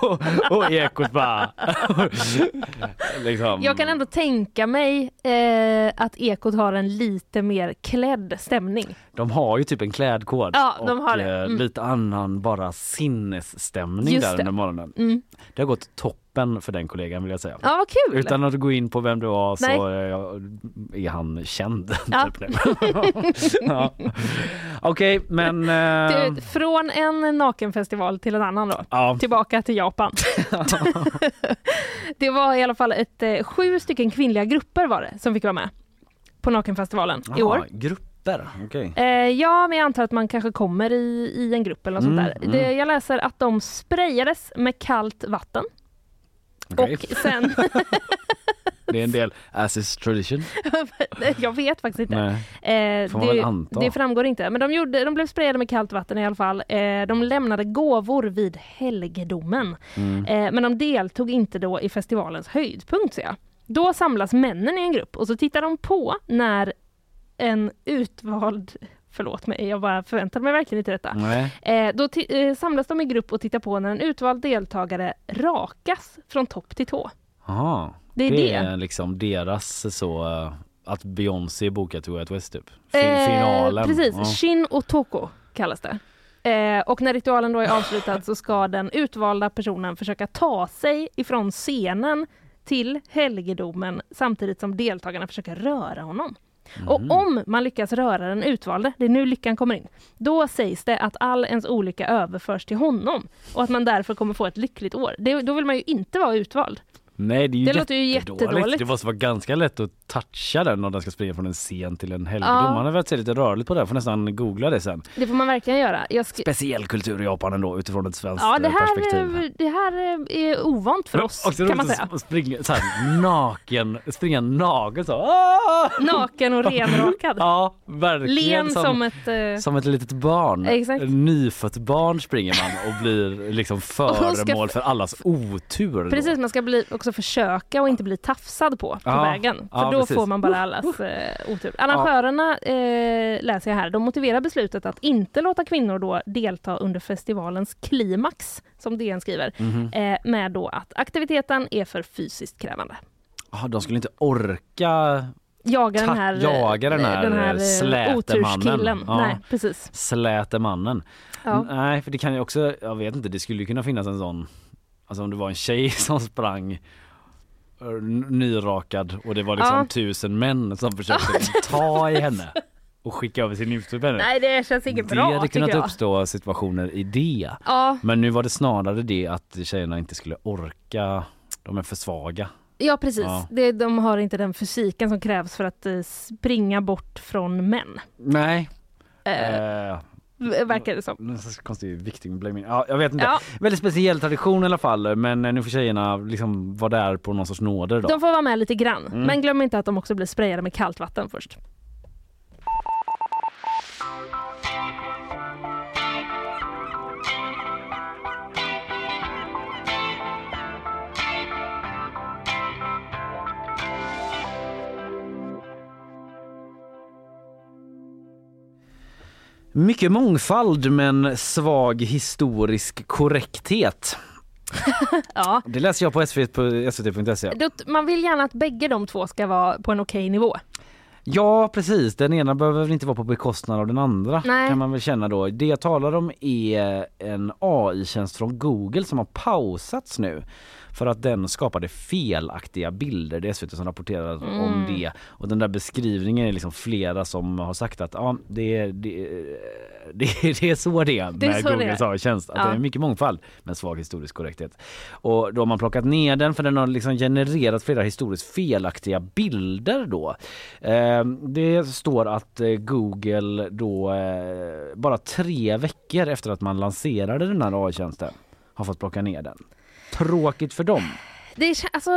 och, och Ekot bara liksom. Jag kan ändå tänka mig eh, att Ekot har en lite mer klädd stämning. De har ju typ en klädkod Ja, de och har det. eh, Mm. lite annan bara sinnesstämning Just där under morgonen. Mm. Det har gått toppen toppen för den kollegan vill jag säga. Ja, vad kul! Utan att gå in på vem du var så Nej. eh, är han känd. Ja. Typ ja. Okej, men... eh, Du, från en nakenfestival till en annan då. ja. Tillbaka till Japan. det var i alla fall ett, eh, sju stycken kvinnliga grupper var det som fick vara med på Nakenfestivalen i Jaha, år. Grupper, okej. Eh, ja, men jag antar att man kanske kommer i, i en grupp eller något Mm, sånt där. mm. Det, jag läser att de sprayades med kallt vatten Okej. och sen, Det är en del as is tradition. jag vet faktiskt inte. Eh, det, det framgår inte. Men de, gjorde, de blev sprayade med kallt vatten i alla fall. Eh, de lämnade gåvor vid helgedomen. Mm. Eh, men de deltog inte då i festivalens höjdpunkt, ser jag. Då samlas männen i en grupp och så tittar de på när en utvald Förlåt mig, jag bara förväntade mig verkligen inte detta. Eh, då eh, samlas de i grupp och tittar på när en utvald deltagare rakas från topp till tå. Aha. Det är det det. är liksom deras så eh, att Beyoncé bokat Way Out West typ. Fi- Eh, Finalen. Precis, Ja. Shin och Toko kallas det. Eh, och när ritualen då är avslutad så ska den utvalda personen försöka ta sig ifrån scenen till helgedomen samtidigt som deltagarna försöker röra honom. Och om man lyckas röra den utvalde, det är nu lyckan kommer in, då sägs det att all ens olycka överförs till honom och att man därför kommer få ett lyckligt år. Det, då vill man ju inte vara utvald. Nej det är ju Det låter ju jättedåligt. Det måste vara ganska lätt att toucha den om den ska springa från en scen till en helgedom. Ja. Man har velat se lite rörligt på det, får nästan googla det sen. Det får man verkligen göra. Jag sk- Speciell kultur i Japan ändå utifrån ett svenskt ja, det eh, här, perspektiv. eh, det här eh, är ovant för oss, Också kan man säga. springa så här, naken, springa naken så. Ah! Naken och renrakad. Ja, verkligen. Len som, ett... eh, Som ett litet barn. Exakt. Nyfött barn springer man och blir liksom ska föremål för allas otur. då. Precis, man ska bli, också försöka och inte bli tafsad på på Ja, vägen. För ja, då precis. får man bara allas eh, otur. Arrangörerna, eh, läser jag här, de motiverar beslutet att inte låta kvinnor då delta under festivalens klimax, som DN skriver, Mhm. eh, med då att aktiviteten är för fysiskt krävande. Ah, de skulle inte orka Jaga den här, jaga den här, den här eh, eh, slätemannen. Ja. Nej, precis. släte mannen. Ja. Nej, för det kan ju också, jag vet inte, det skulle kunna finnas en sån, alltså om det var en tjej som sprang eh, nyrakad och det var liksom Ja. tusen män som försökte ta i henne och skicka över sin på henne. Nej, det känns inget det bra hade tycker kunnat jag. uppstå situationer i det. Ja, Men nu var det snarare det att tjejerna inte skulle orka, de är för svaga. ja, precis. Ja. Det, de har inte den fysiken som krävs för att eh, springa bort från män. Nej. Eh, Eh, verkar det som. konstig victim. Ja, jag vet inte. Ja. Väldigt speciell tradition i alla fall men nu får tjejerna liksom vara där på någon sorts nåder då. De får vara med lite grann. Mm. Men glöm inte att de också blir sprayade med kallt vatten först. Mycket mångfald men svag historisk korrekthet. Ja. Det läser jag på svt på svt.se. Man vill gärna att bägge de två ska vara på en okej nivå. Ja precis, den ena behöver väl inte vara på bekostnad av den andra Nej. kan man väl känna då. Det jag talar om är en AI-tjänst från Google som har pausats nu för att den skapade felaktiga bilder. Det är SVT som rapporterar Mm. om det. Och den där beskrivningen är liksom flera som har sagt att ja, det, är- det, det, det är så det är med Det är Googles. AI-tjänst. Att Ja. det är mycket mångfald men svag historisk korrekthet. Och då har man plockat ner den för den har liksom genererat flera historiskt felaktiga bilder då. Eh, det står att eh, Google då eh, bara tre veckor efter att man lanserade den här AI-tjänsten har fått plocka ner den. Tråkigt för dem. Det, alltså,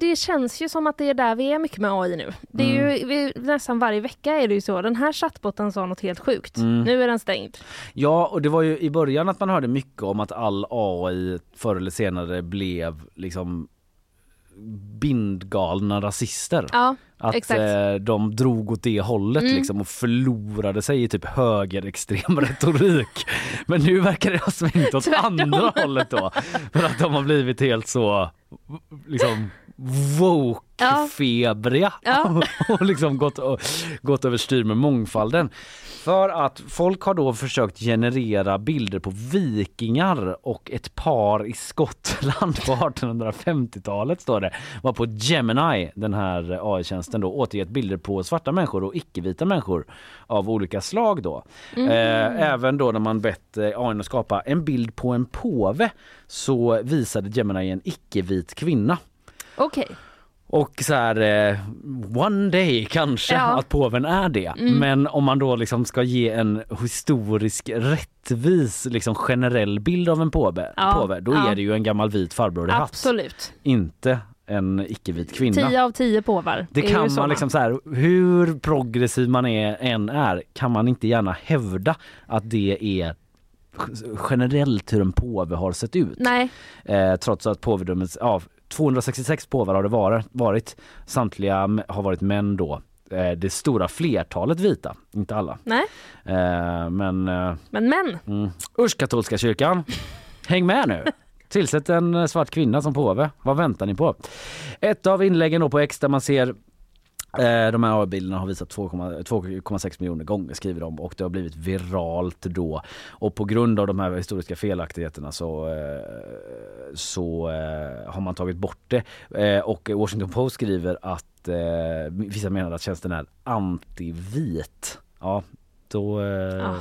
det känns ju som att det är där vi är mycket med AI nu. Det är Mm. ju, vi, nästan varje vecka är det ju så. Den här chattbotten sa något helt sjukt. Mm. Nu är den stängd. Ja, och det var ju i början att man hörde mycket om att all AI förr eller senare blev liksom bindgalna rasister. Ja, Att eh, de drog åt det hållet Mm. liksom och förlorade sig i typ högerextrem retorik. Men nu verkar det ha svängt åt andra hållet då. För att de har blivit helt så liksom woke-febriga Ja. och liksom gått, gått överstyr med mångfalden. För att folk har då försökt generera bilder på vikingar och ett par i Skottland på 1850-talet står det. Var på Gemini, den här AI-tjänsten då, återgett bilder på svarta människor och icke-vita människor av olika slag då. Mm. Eh, även då när man bett eh, AI att skapa en bild på en påve så visade Gemini en icke-vit kvinna. Okej. Och så här, eh, one day kanske Ja. att påven är det. Mm. Men om man då liksom ska ge en historisk rättvis liksom generell bild av en påve, Ja. påve då Ja. är det ju en gammal vit farbror i hatt. Absolut. Inte en icke-vit kvinna. 10 av 10 påvar. Det kan man liksom så här, hur progressiv man är, än är kan man inte gärna hävda att det är generellt hur en påve har sett ut. Nej. Eh, trots att påvedömet, ja 266 påvar har det varit. Samtliga har varit män då. Eh, det stora flertalet vita, inte alla. Nej. Eh, men eh, Men men. mm. usch katolska kyrkan, häng med nu! Tillsätt en eh, svart kvinna som påve. Vad väntar ni på? Ett av inläggen då på X där man ser Eh, de här AI-bilderna har visat 2,6 miljoner gånger skriver de och det har blivit viralt då. Och på grund av de här historiska felaktigheterna så, eh, så eh, har man tagit bort det. Eh, och Washington Post skriver att eh, vissa menar att tjänsten är antivit. Ja, då, eh,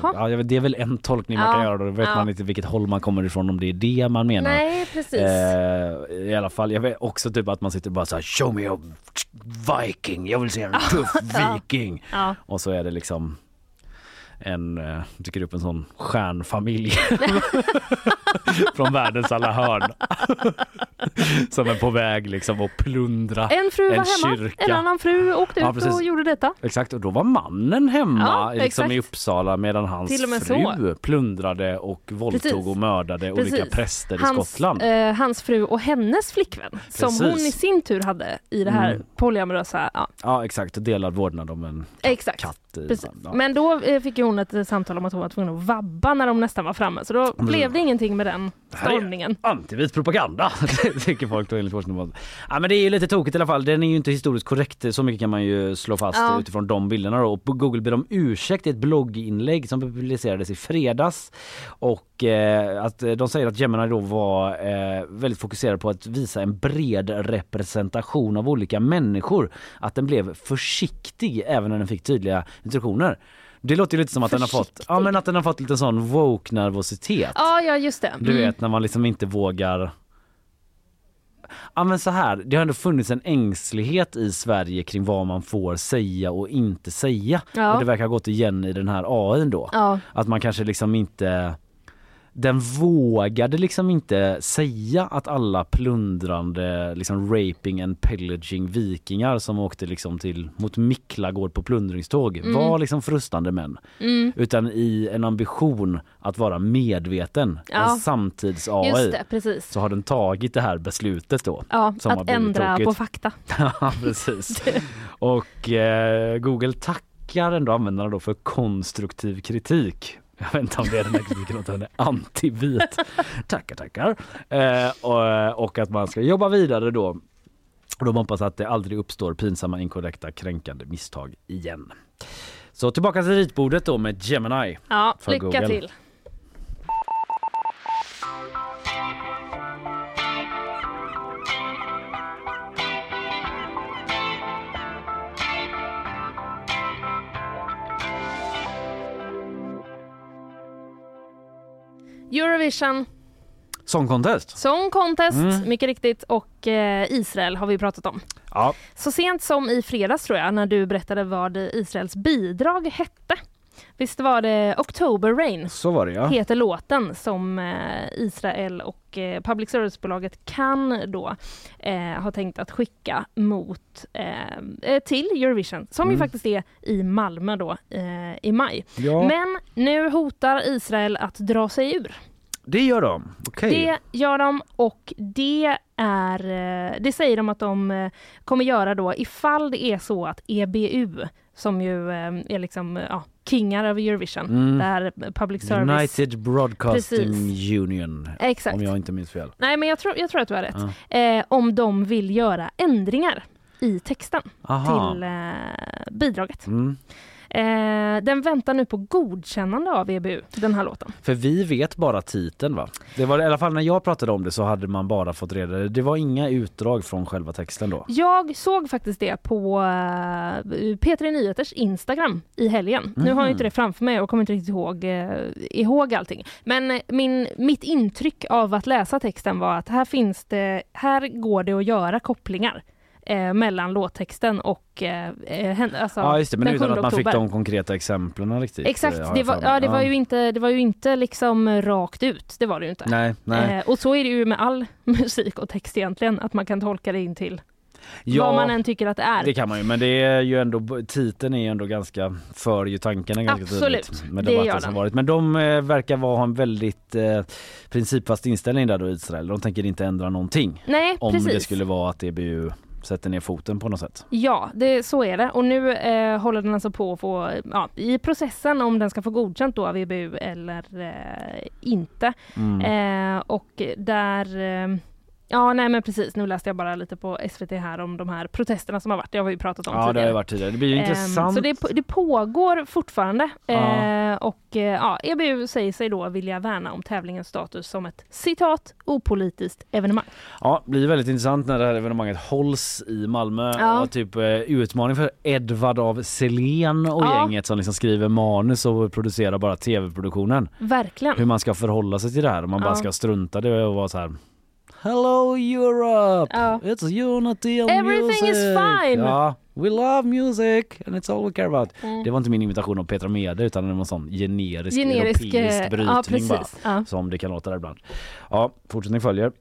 ja, det är väl en tolkning man Ja, kan göra då vet ja. man inte vilket håll man kommer ifrån om det är det man menar. Nej, precis. Eh, I alla fall, jag vet också typ att man sitter bara så här show me a viking, jag vill se en tuff viking. Och så är det liksom en, eh, dyker upp en sån stjärnfamilj från världens alla hörn. Som är på väg liksom att plundra En fru var en hemma, kyrka. en annan fru åkte Ja, ut precis. och gjorde detta. Exakt, och då var mannen hemma Ja, liksom i. Uppsala medan hans fru så. plundrade och våldtog Precis. och mördade olika Precis. präster i hans, Skottland. Eh, hans fru och hennes flickvän som Precis. hon i sin tur hade i det här Mm. polyamorösa. Ja, Ja exakt, delad vårdnad om en exakt. katt. Precis. Ja. Men då eh, fick hon ett eh, samtal om att hon var tvungen att vabba när de nästan var framme. Så då Mm. blev det ingenting med den stormningen. Antivit propaganda, tycker folk då enligt Post. Ja men det är ju lite tokigt i alla fall. Den är ju inte historiskt korrekt, så mycket kan man ju slå fast Ja. utifrån de bilderna då. Och på Google ber om ursäkt i ett blogginlägg som publicerades i fredags. Och eh, att eh, de säger att Gemini då var eh, väldigt fokuserad på att visa en bred representation av olika människor. Att den blev försiktig även när den fick tydliga instruktioner. Det låter ju lite som att den har fått, ja men att den har fått lite sån woke nervositet. Ja, ja just det. Du Mm. vet när man liksom inte vågar Ja men så här, det har ändå funnits en ängslighet i Sverige kring vad man får säga och inte säga. Ja. Och det verkar ha gått igen i den här AI då. Ja. Att man kanske liksom inte den vågade liksom inte säga att alla plundrande liksom raping and pillaging vikingar som åkte liksom till mot Miklagård på plundringståg Mm. var liksom frustande män. Mm. Utan i en ambition att vara medveten, Ja. en samtids AI. Just det, precis. Så har den tagit det här beslutet då. Ja, att ändra tokigt. på fakta. Ja precis. Och eh, Google tackar ändå användarna då för konstruktiv kritik. Jag vet inte om det är den här kritiken att den är antivit. tackar tackar. Eh, och, och att man ska jobba vidare då. Och de hoppas att det aldrig uppstår pinsamma, inkorrekta, kränkande misstag igen. Så tillbaka till ritbordet då med Gemini. Ja, lycka Google. till. Eurovision Song Contest. Song Contest, Mm. mycket riktigt, och eh, Israel har vi pratat om. Ja, Så sent som i fredags tror jag, när du berättade vad Israels bidrag hette. Visst var det October Rain? så var det ja. heter låten som eh, Israel och eh, public service-bolaget kan då eh, ha tänkt att skicka mot eh, eh, till Eurovision som ju Mm. faktiskt är i Malmö då eh, i maj. Ja, Men nu hotar Israel att dra sig ur. det gör de. Okej. Det gör de och det är, det säger de att de kommer göra då ifall det är så att EBU som ju är liksom, ja, kingar över Eurovision. Mm. Där public service... United Broadcasting Precis. Union. Exakt. Om jag inte minns fel. Nej men jag tror, jag tror att du har rätt. Ja. Eh, om de vill göra ändringar i texten Aha. till eh, bidraget. Mm. Eh, den väntar nu på godkännande av EBU, den här låten. För vi vet bara titeln va? Det var i alla fall när jag pratade om det så hade man bara fått reda det. var inga utdrag från själva texten då. Jag såg faktiskt det på uh, P3 Nyheters Instagram i helgen. Nu har jag inte det framför mig och kommer inte riktigt ihåg, eh, ihåg allting. Men eh, min, mitt intryck av att läsa texten var att här finns det, här går det att göra kopplingar. Eh, mellan låttexten och eh, eh, alltså, Ja just det, men utan 7 att man fick oktober. de konkreta exemplen riktigt. Exakt, eh, det var, ja, det, var ju inte, det var ju inte liksom rakt ut. Det var det ju inte. Nej, nej. Eh, och så är det ju med all musik och text egentligen, att man kan tolka det in till Ja, vad man än tycker att det är. Det kan man ju, men det är ju ändå, titeln är ju ändå ganska, för ju tankarna ganska Absolut, tydligt. Med det gör som den. varit. Men de eh, verkar vara, ha en väldigt eh, principfast inställning där då Israel. De tänker inte ändra någonting. Nej, om precis. det skulle vara att EBU sätter ner foten på något sätt. Ja, det, så är det. Och nu eh, håller den alltså på att få, ja, i processen om den ska få godkänt då av EBU eller eh, inte. Mm. Eh, och där eh, Ja nej men precis, nu läste jag bara lite på SVT här om de här protesterna som har varit. Det har vi ju pratat om Ja det tidigare. har ju varit tidigare. Det blir ju Ehm, intressant. Så det, det pågår fortfarande Ja. eh, och eh, ja, EBU säger sig då vilja värna om tävlingens status som ett citat opolitiskt evenemang. Ja, det blir väldigt intressant när det här evenemanget hålls i Malmö. Ja. Och typ eh, utmaning för Edvard av Selén och Ja. gänget som liksom skriver manus och producerar bara tv-produktionen. Verkligen. Hur man ska förhålla sig till det här. Om man Ja. bara ska strunta det och vara så här Hello Europe! Ja. It's unity and Everything music! is fine! Ja, we love music and it's all we care about. Mm. Det var inte min imitation av Petra Mede utan det var en sån generisk, Generisk, europeisk eh, brytning ja, precis. bara. Ja. Som det kan låta där ibland. Ja, fortsättning följer.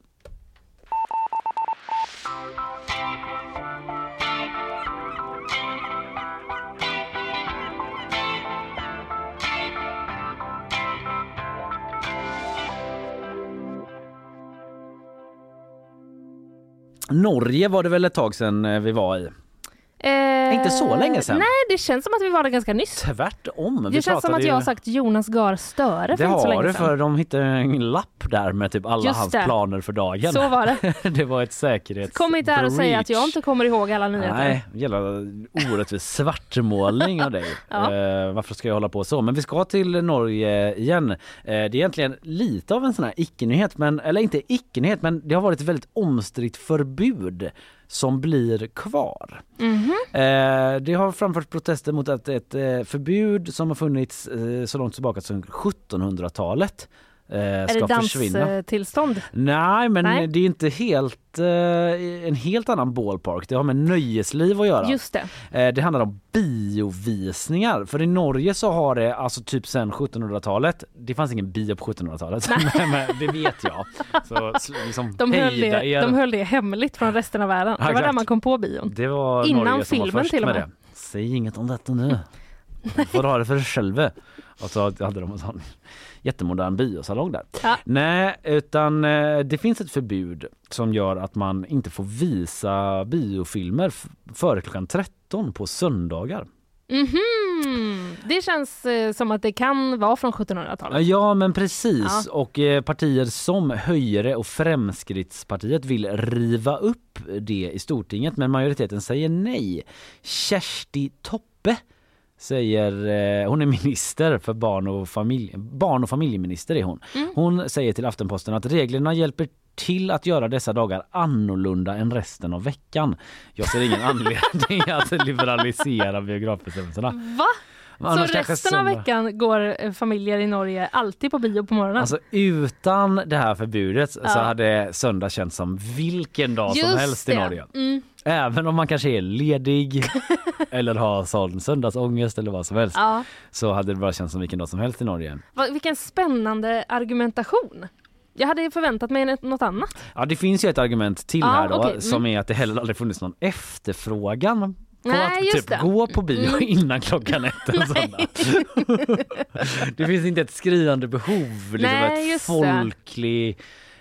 Norge var det väl ett tag sedan eh, vi var i? Eh, Inte så länge sedan. Nej, det känns som att vi var där ganska nyss. Tvärtom. Det känns som att jag har sagt Jonas Gahr Støre för Det inte så har länge du sedan. för de hittade en lapp där med typ alla Just hans det. planer för dagen. Så var det. det var ett säkerhets... Kom inte här och säga att jag inte kommer ihåg alla nyheter. Nej, jävla orättvis svartmålning av dig. Ja. Eh, varför ska jag hålla på så? Men vi ska till Norge igen. Eh, det är egentligen lite av en sån här icke-nyhet, men, eller inte icke-nyhet, men det har varit ett väldigt omstritt förbud som blir kvar. Mhm. Eh, det har framförts protester mot att ett eh, förbud som har funnits eh, så långt tillbaka som 1700-talet eh, Är ska det försvinna. danstillstånd? Nej men Nej. det är inte helt eh, en helt annan ballpark. Det har med nöjesliv att göra. Just det. Eh, det handlar om biovisningar. För i Norge så har det alltså typ sedan 1700-talet. Det fanns ingen bio på 1700-talet. men, men det vet jag. Så liksom De höll, det, er. de höll det hemligt från resten av världen. Ja, det var där exakt. man kom på bion. Det var Innan Norge som var filmen först till och med. det. Säg inget om detta nu. Du får ha det för dig själva. Och så hade de en sån jättemodern biosalong där. Ja. Nej, utan eh, det finns ett förbud som gör att man inte får visa biofilmer före klockan 13 på söndagar. Mhm. Det känns eh, som att det kan vara från 1700-talet. Ja men precis Ja. och eh, partier som Höjre och Fremskrittspartiet vill riva upp det i Stortinget men majoriteten säger nej. Kersti Toppe säger, eh, hon är minister för barn och, familj, barn och familjeminister är hon. Hon säger till Aftenposten att reglerna hjälper till att göra dessa dagar annorlunda än resten av veckan. Jag ser ingen anledning att liberalisera biografbestämmelserna. Va? Annars Så resten av veckan går eh, familjer i Norge alltid på bio på morgonen? Alltså utan det här förbudet så Ja. hade söndag känts som vilken dag som Just helst i det. Norge. Mm. Även om man kanske är ledig eller har sån söndagsångest eller vad som helst Ja. så hade det bara känts som vilken dag som helst i Norge. Va, vilken spännande argumentation. Jag hade förväntat mig något- annat. Ja det finns ju ett argument till Ja, här då. Mm. som är att det heller aldrig funnits någon efterfrågan på Nej, att typ det. gå på bio Mm. innan klockan ett en söndag. det finns inte ett skriande behov, liksom Nej, ett det.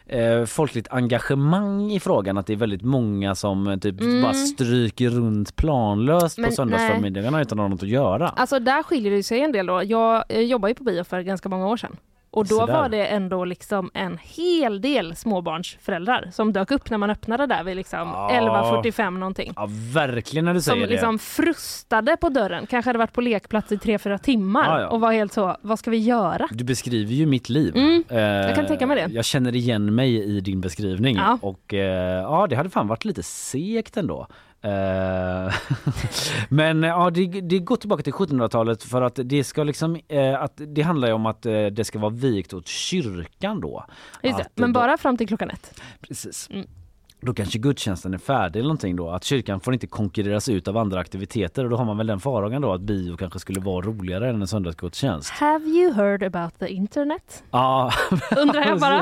Eh, folkligt engagemang i frågan att det är väldigt många som eh, typ Mm. bara stryker runt planlöst Men på söndagsförmiddagarna utan att ha något att göra. Alltså där skiljer det sig en del då. Jag eh, jobbade ju på bio för ganska många år sedan. Och då var det ändå liksom en hel del småbarnsföräldrar som dök upp när man öppnade där vid liksom Ja. 11.45 någonting. Ja verkligen när du Som säger det. liksom frustade på dörren, kanske hade varit på lekplats i 3-4 timmar Ja, ja. och var helt så, vad ska vi göra? Du beskriver ju mitt liv. Mm, Eh, jag kan tänka mig det. Jag känner igen mig i din beskrivning och eh, ja det hade fan varit lite segt ändå. Eh, Men eh, ja, det, det går tillbaka till 1700-talet för att det ska liksom, eh, att det handlar ju om att eh, det ska vara vikt åt kyrkan då. Just det, men bara fram till klockan ett. Precis. Mm. Då kanske gudstjänsten är färdig eller någonting då. Att kyrkan får inte konkurreras ut av andra aktiviteter och då har man väl den farhågan då att bio kanske skulle vara roligare än en söndagsgudstjänst. Have you heard about the internet? Ja, Undrar jag bara.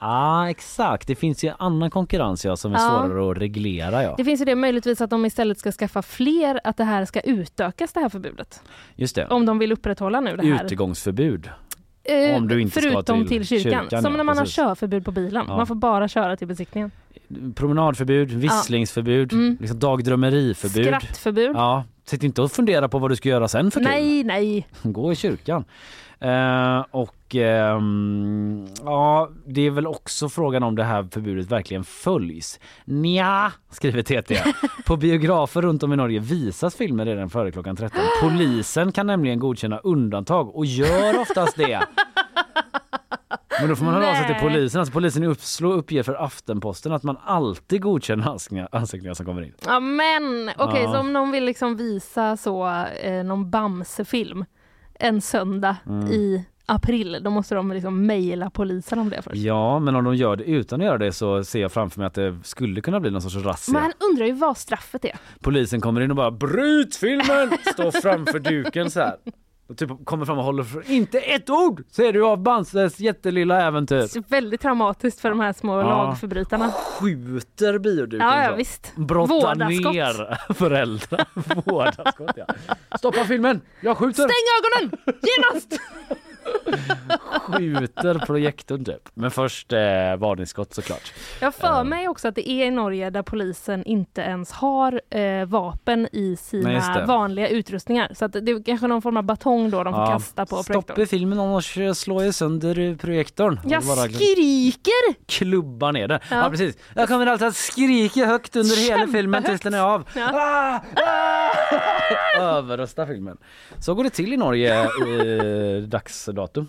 Ja exakt, det finns ju annan konkurrens ja, som är Ja. svårare att reglera ja. Det finns ju det möjligtvis att de istället ska skaffa fler, att det här ska utökas det här förbudet. Just det. Om de vill upprätthålla nu det här. Utegångsförbud. Eh, om du inte ska förutom till till, kyrkan. kyrkan, Som när man precis. har körförbud på bilen. Ja. Man får bara köra till besiktningen. Promenadförbud, visslingsförbud, Mm. liksom dagdrömmeriförbud. Skrattförbud. Ja, sitt inte och fundera på vad du ska göra sen för kul. Nej, nej. Gå i kyrkan. Eh, och ehm, ja, det är väl också frågan om det här förbudet verkligen följs. Nja, skriver TT. På biografer runt om i Norge visas filmer redan före klockan 13. Polisen kan nämligen godkänna undantag och gör oftast det. Men då får man höra av sig till polisen. Alltså polisen i Oslo uppger för Aftenposten att man alltid godkänner ansökningar, som kommer in. Ja men okej, Ja. så om någon vill liksom visa så eh, någon Bamse-film en söndag Mm. i april, då måste de liksom mejla polisen om det först. Ja, men om de gör det utan att göra det så ser jag framför mig att det skulle kunna bli någon sorts razzia. Man undrar ju vad straffet är. Polisen kommer in och bara bryt filmen! Står framför duken så här. Och typ kommer fram och håller för inte ett ord säger du av Bamses jättelilla äventyr. Det är väldigt traumatiskt för de här små Ja. lagförbrytarna. Skjuter bioduken Ja, ja visst. Brottar Vårdaskott. ner föräldrar. Vårdaskott ja. Stoppa filmen! Jag skjuter! Stäng ögonen! Genast! Skjuter projektorn typ. Men först eh, varningsskott såklart. Jag för mig också att det är i Norge där polisen inte ens har eh, vapen i sina vanliga utrustningar. Så att det är kanske någon form av batong då de får Ja. kasta på Stopp projektorn. i filmen annars slår jag sönder projektorn. Jag bara skriker! klubba ner det. Ja. Ja. precis. Jag kommer alltid att skrika högt under hela filmen tills den är av. Ah! Ah! Överrösta filmen. Så går det till i Norge i datum.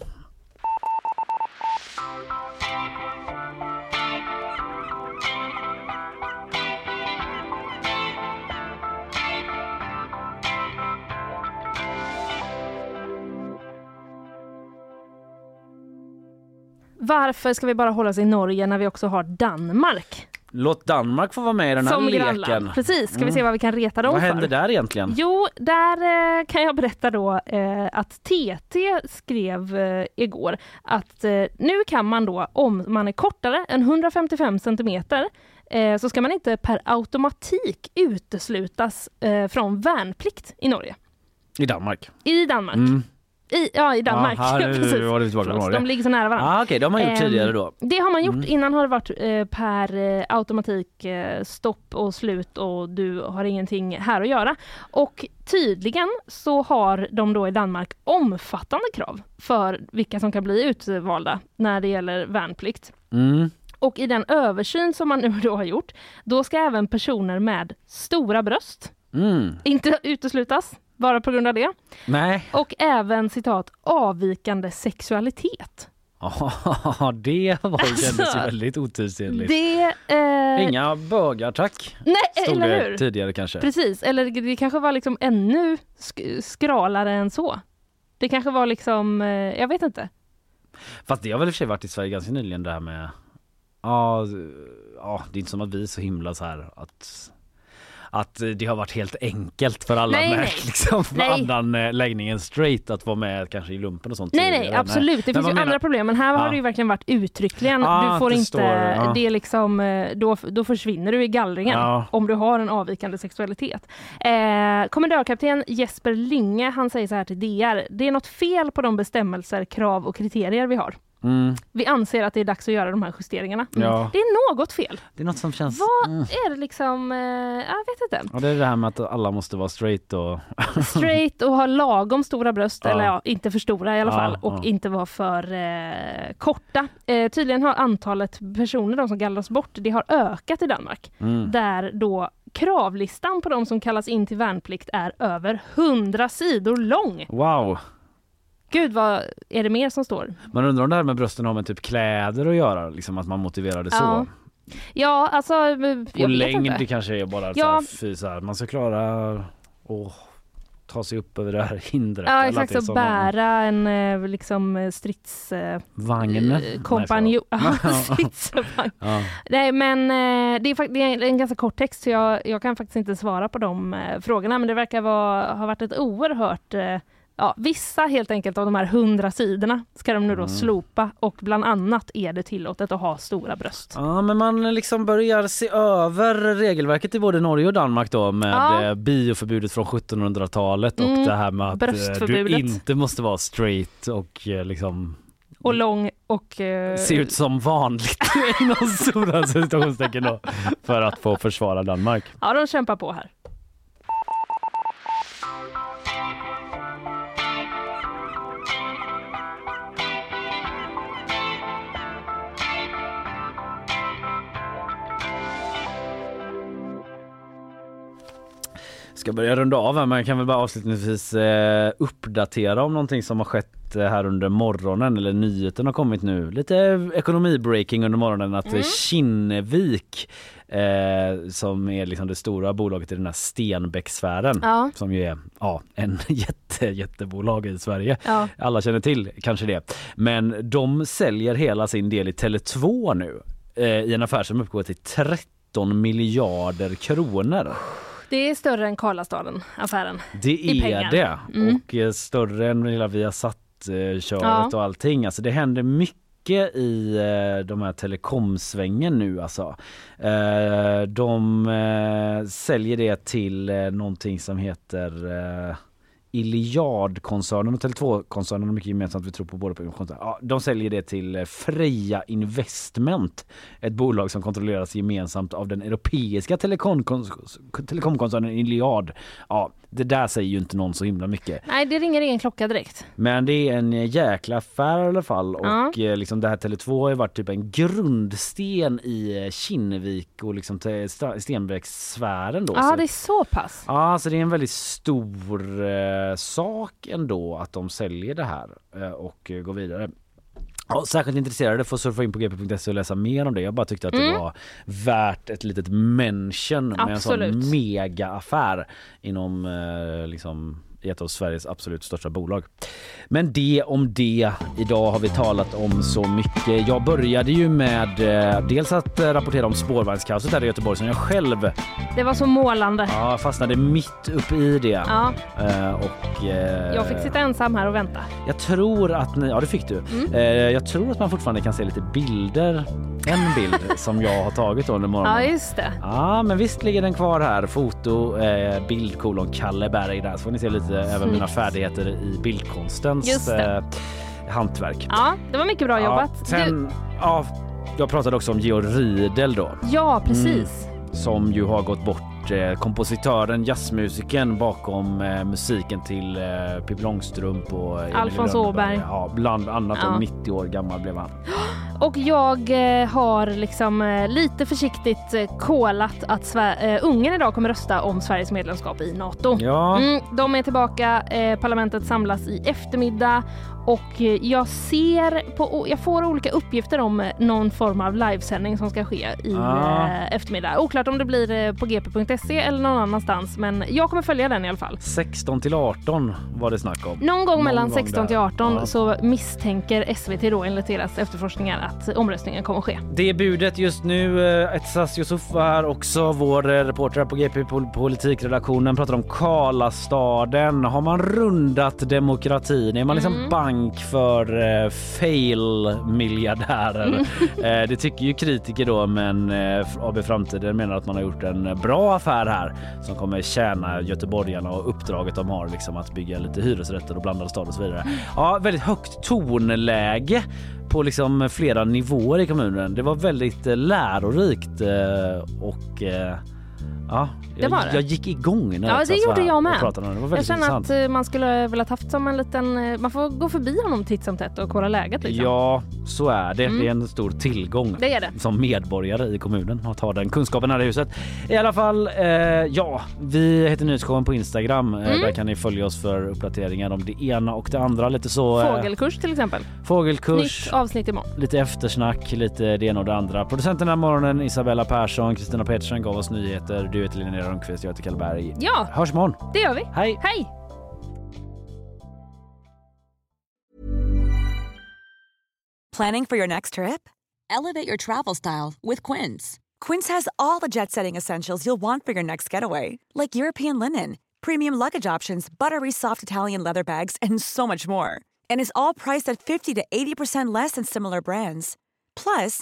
Varför ska vi bara hålla oss i Norge när vi också har Danmark Låt Danmark få vara med i den här som leken. grannland? Precis, ska vi Mm. se vad vi kan reta dem Vad för? händer där egentligen? Jo, där eh, kan jag berätta då eh, att TT skrev eh, igår att nu kan man då, om man är kortare än 155 centimeter, så ska man inte per automatik uteslutas från värnplikt i Norge. I Danmark. I Danmark. Mm. I, ja, i Danmark. Ja, här, Precis. nu var det tillbaka. De ligger så nära varandra. Ah, Okej, det har man gjort Ehm, tidigare då. Det har man gjort. Mm. Innan har det varit eh, per eh, automatik eh, stopp och slut och du har ingenting här att göra. Och tydligen så har de då i Danmark omfattande krav för vilka som kan bli utvalda när det gäller värnplikt. Mm. Och i den översyn som man nu då har gjort, då ska även personer med stora bröst Mm. inte uteslutas, bara på grund av det. Nej. Och även citat avvikande sexualitet. Ja, det var ju kändes ju Alltså, väldigt otidsenligt. Det... Eh, Inga bögar tack. Nej, Stod eller det hur? tidigare kanske. Precis, eller det kanske var liksom ännu sk- skralare än så. Det kanske var liksom, eh, jag vet inte. Fast det har väl i och för sig varit i Sverige ganska nyligen det här med Ja, ja det är inte som att vi är så himla så här att att det har varit helt enkelt för alla Nej, med nej. liksom Nej. annan eh, läggning än straight att vara med kanske i lumpen och sånt. Nej, nej, absolut. Det finns ju menar- andra problem, men här har Ja. det ju verkligen varit uttryckligen. Ah, du får det inte, står ja. det är liksom, eh, då, då försvinner du i gallringen Ja. om du har en avvikande sexualitet. Eh, kommendörkapten Jesper Linge, han säger så här till DR. Det är något fel på de bestämmelser, krav och kriterier vi har. Mm. Vi anser att det är dags att göra de här justeringarna. Ja. Det är något fel. Det är något som känns... Vad Mm. är det liksom, eh, jag vet inte. Ja, det är det här med att alla måste vara straight och... Straight och ha lagom stora bröst, Ja. eller ja, inte för stora i alla Ja, fall, och ja. inte vara för eh, korta. Eh, tydligen har antalet personer, de som gallras bort, det har ökat i Danmark. Mm. Där då kravlistan på de som kallas in till värnplikt är över 100 sidor lång. Wow! Gud, vad är det mer som står? Man undrar om det här med brösten har med typ kläder att göra, liksom att man motiverar det Ja, så. Ja, alltså... jag Och längd inte. kanske är bara Ja. så här, man ska klara att ta sig upp över det här hindret. Ja exakt, sådana- bära en eh, liksom eh, strids... eh, Vagn? kompanjon. Nej, Ja, förlåt. stridsvagn. Ja. Nej men det är, det är en ganska kort text så jag, jag kan faktiskt inte svara på de frågorna men det verkar vara, ha varit ett oerhört Ja, vissa helt enkelt av de här hundra sidorna ska de nu då Mm. slopa och bland annat är det tillåtet att ha stora bröst. Ja men man liksom börjar se över regelverket i både Norge och Danmark då med Ja. eh, bioförbudet från 1700-talet och Mm, det här med att eh, du inte måste vara straight och eh, liksom Och lång och... eh, se ut som vanligt inom stora citationstecken då för att få försvara Danmark. Ja, de kämpar på här. Ska börja runda av här men jag kan väl bara avslutningsvis eh, uppdatera om någonting som har skett eh, här under morgonen eller nyheten har kommit nu. Lite ekonomibreaking under morgonen att mm. Kinnevik eh, som är liksom det stora bolaget i den här Stenbecksfären Ja. som ju är ja, en jätte, jättebolag i Sverige. Ja. Alla känner till kanske det. Men de säljer hela sin del i Tele2 nu eh, i en affär som uppgår till 13 miljarder kronor. Det är större än Karlastaden, affären. Det I är pengar. det Mm. och eh, större än hela Viasat-köret Ja. och allting. Alltså det händer mycket i eh, de här telekomsvängen nu alltså. Eh, de eh, säljer det till eh, någonting som heter eh, Iliad-koncernen och Tele2-koncernen har mycket gemensamt. Vi tror på båda på ja, De säljer det till eh, Freja Investment. Ett bolag som kontrolleras gemensamt av den europeiska telekomkoncernen Iliad. Ja, det där säger ju inte någon så himla mycket. Nej, det ringer ingen klocka direkt. Men det är en jäkla affär i alla fall och Ja. eh, liksom det här Tele2 har ju varit typ en grundsten i eh, Kinnevik och liksom Stenbeckssfären då. Ja, det är så pass. Ja, så det är en väldigt stor eh, sak ändå att de säljer det här eh, och eh, går vidare. Ja, särskilt intresserade får surfa in på gp.se och läsa mer om det. Jag bara tyckte att det Mm. var värt ett litet mention med en Absolut. sån megaaffär inom eh, liksom ett av Sveriges absolut största bolag. Men det om det. Idag har vi talat om så mycket. Jag började ju med eh, dels att eh, rapportera om spårvagnskaoset här i Göteborg som jag själv Det var så målande. Ja, fastnade mitt upp i det. Ja. Eh, och, Jag fick sitta ensam här och vänta. Jag tror att ni, ja det fick du. Mm. Jag tror att man fortfarande kan se lite bilder. En bild som jag har tagit under morgonen. Ja, just det. Ja, men visst ligger den kvar här. Foto, eh, bild kolon Kalle Berg där så får ni se lite även mina färdigheter i bildkonstens eh, hantverk. Ja, det var mycket bra jobbat. Ja, sen, ja, jag pratade också om Georg Riedel då. Du, ja, precis. som ju har gått bort. Eh, kompositören, jazzmusikern bakom eh, musiken till eh, Pippi Långstrump och Alfons. Åberg. Ja, bland annat. Ja. Och 90 år gammal blev han. Och jag eh, har liksom eh, lite försiktigt eh, kolat att Sver- Ungern idag kommer rösta om Sveriges medlemskap i Nato. Ja. Mm, de är tillbaka, parlamentet samlas i eftermiddag och eh, jag ser på, jag får olika uppgifter om eh, någon form av livesändning som ska ske i Ah. eh, eftermiddag. Oklart om det blir på gp.se eller någon annanstans men jag kommer följa den i alla fall. 16 till 18 var det snack om. Någon gång mellan gång 16 till där. 18 Ja. så misstänker SVT då enligt deras efterforskningar att omröstningen kommer ske. Det är budet just nu. Etsas Yusuf här också. Vår reporter på GP Pol- politikredaktionen pratar om Karlastaden. Har man rundat demokratin? Är man liksom Mm. bank för eh, fail-miljardärer? Eh, det tycker ju kritiker då, men eh, AB Framtiden menar att man har gjort en bra affär här som kommer tjäna göteborgarna och uppdraget de har liksom att bygga lite hyresrätter och blandad stad och så vidare. Ja, väldigt högt tonläge på liksom flera nivåer i kommunen. Det var väldigt eh, lärorikt eh, och Ja, Det jag, var det. jag gick igång när Ja, jag det satt så gjorde jag med. pratade om det. Det var Jag känner intressant. att eh, man skulle velat haft som en liten... eh, Man får gå förbi honom titt som tätt och kolla läget. Liksom. Ja, så är det. Mm. Det är en stor tillgång Det är det. som medborgare i kommunen att ha den kunskapen här i huset. I alla fall, eh, ja, vi heter Nyhetsshowen på Instagram. Eh, Mm. Där kan ni följa oss för uppdateringar om det ena och det andra. Lite så. eh, Fågelkurs till exempel. Fågelkurs. Nytt avsnitt imorgon. Lite eftersnack, lite det ena och det andra. Producenten den här morgonen Isabella Persson, Kristina Petersen gav oss nyheter. Du heter Linnea Rönnqvist, jag heter Kalle Berg. Ja, Hörs imorgon. det gör vi. Hej! Hej! Planning for your next trip? Elevate your travel style with Quince. Quince has all the jet setting essentials you'll want for your next getaway, like European linen, premium luggage options, buttery soft Italian leather bags, and so much more. And is all priced at 50 to 80% less than similar brands. Plus,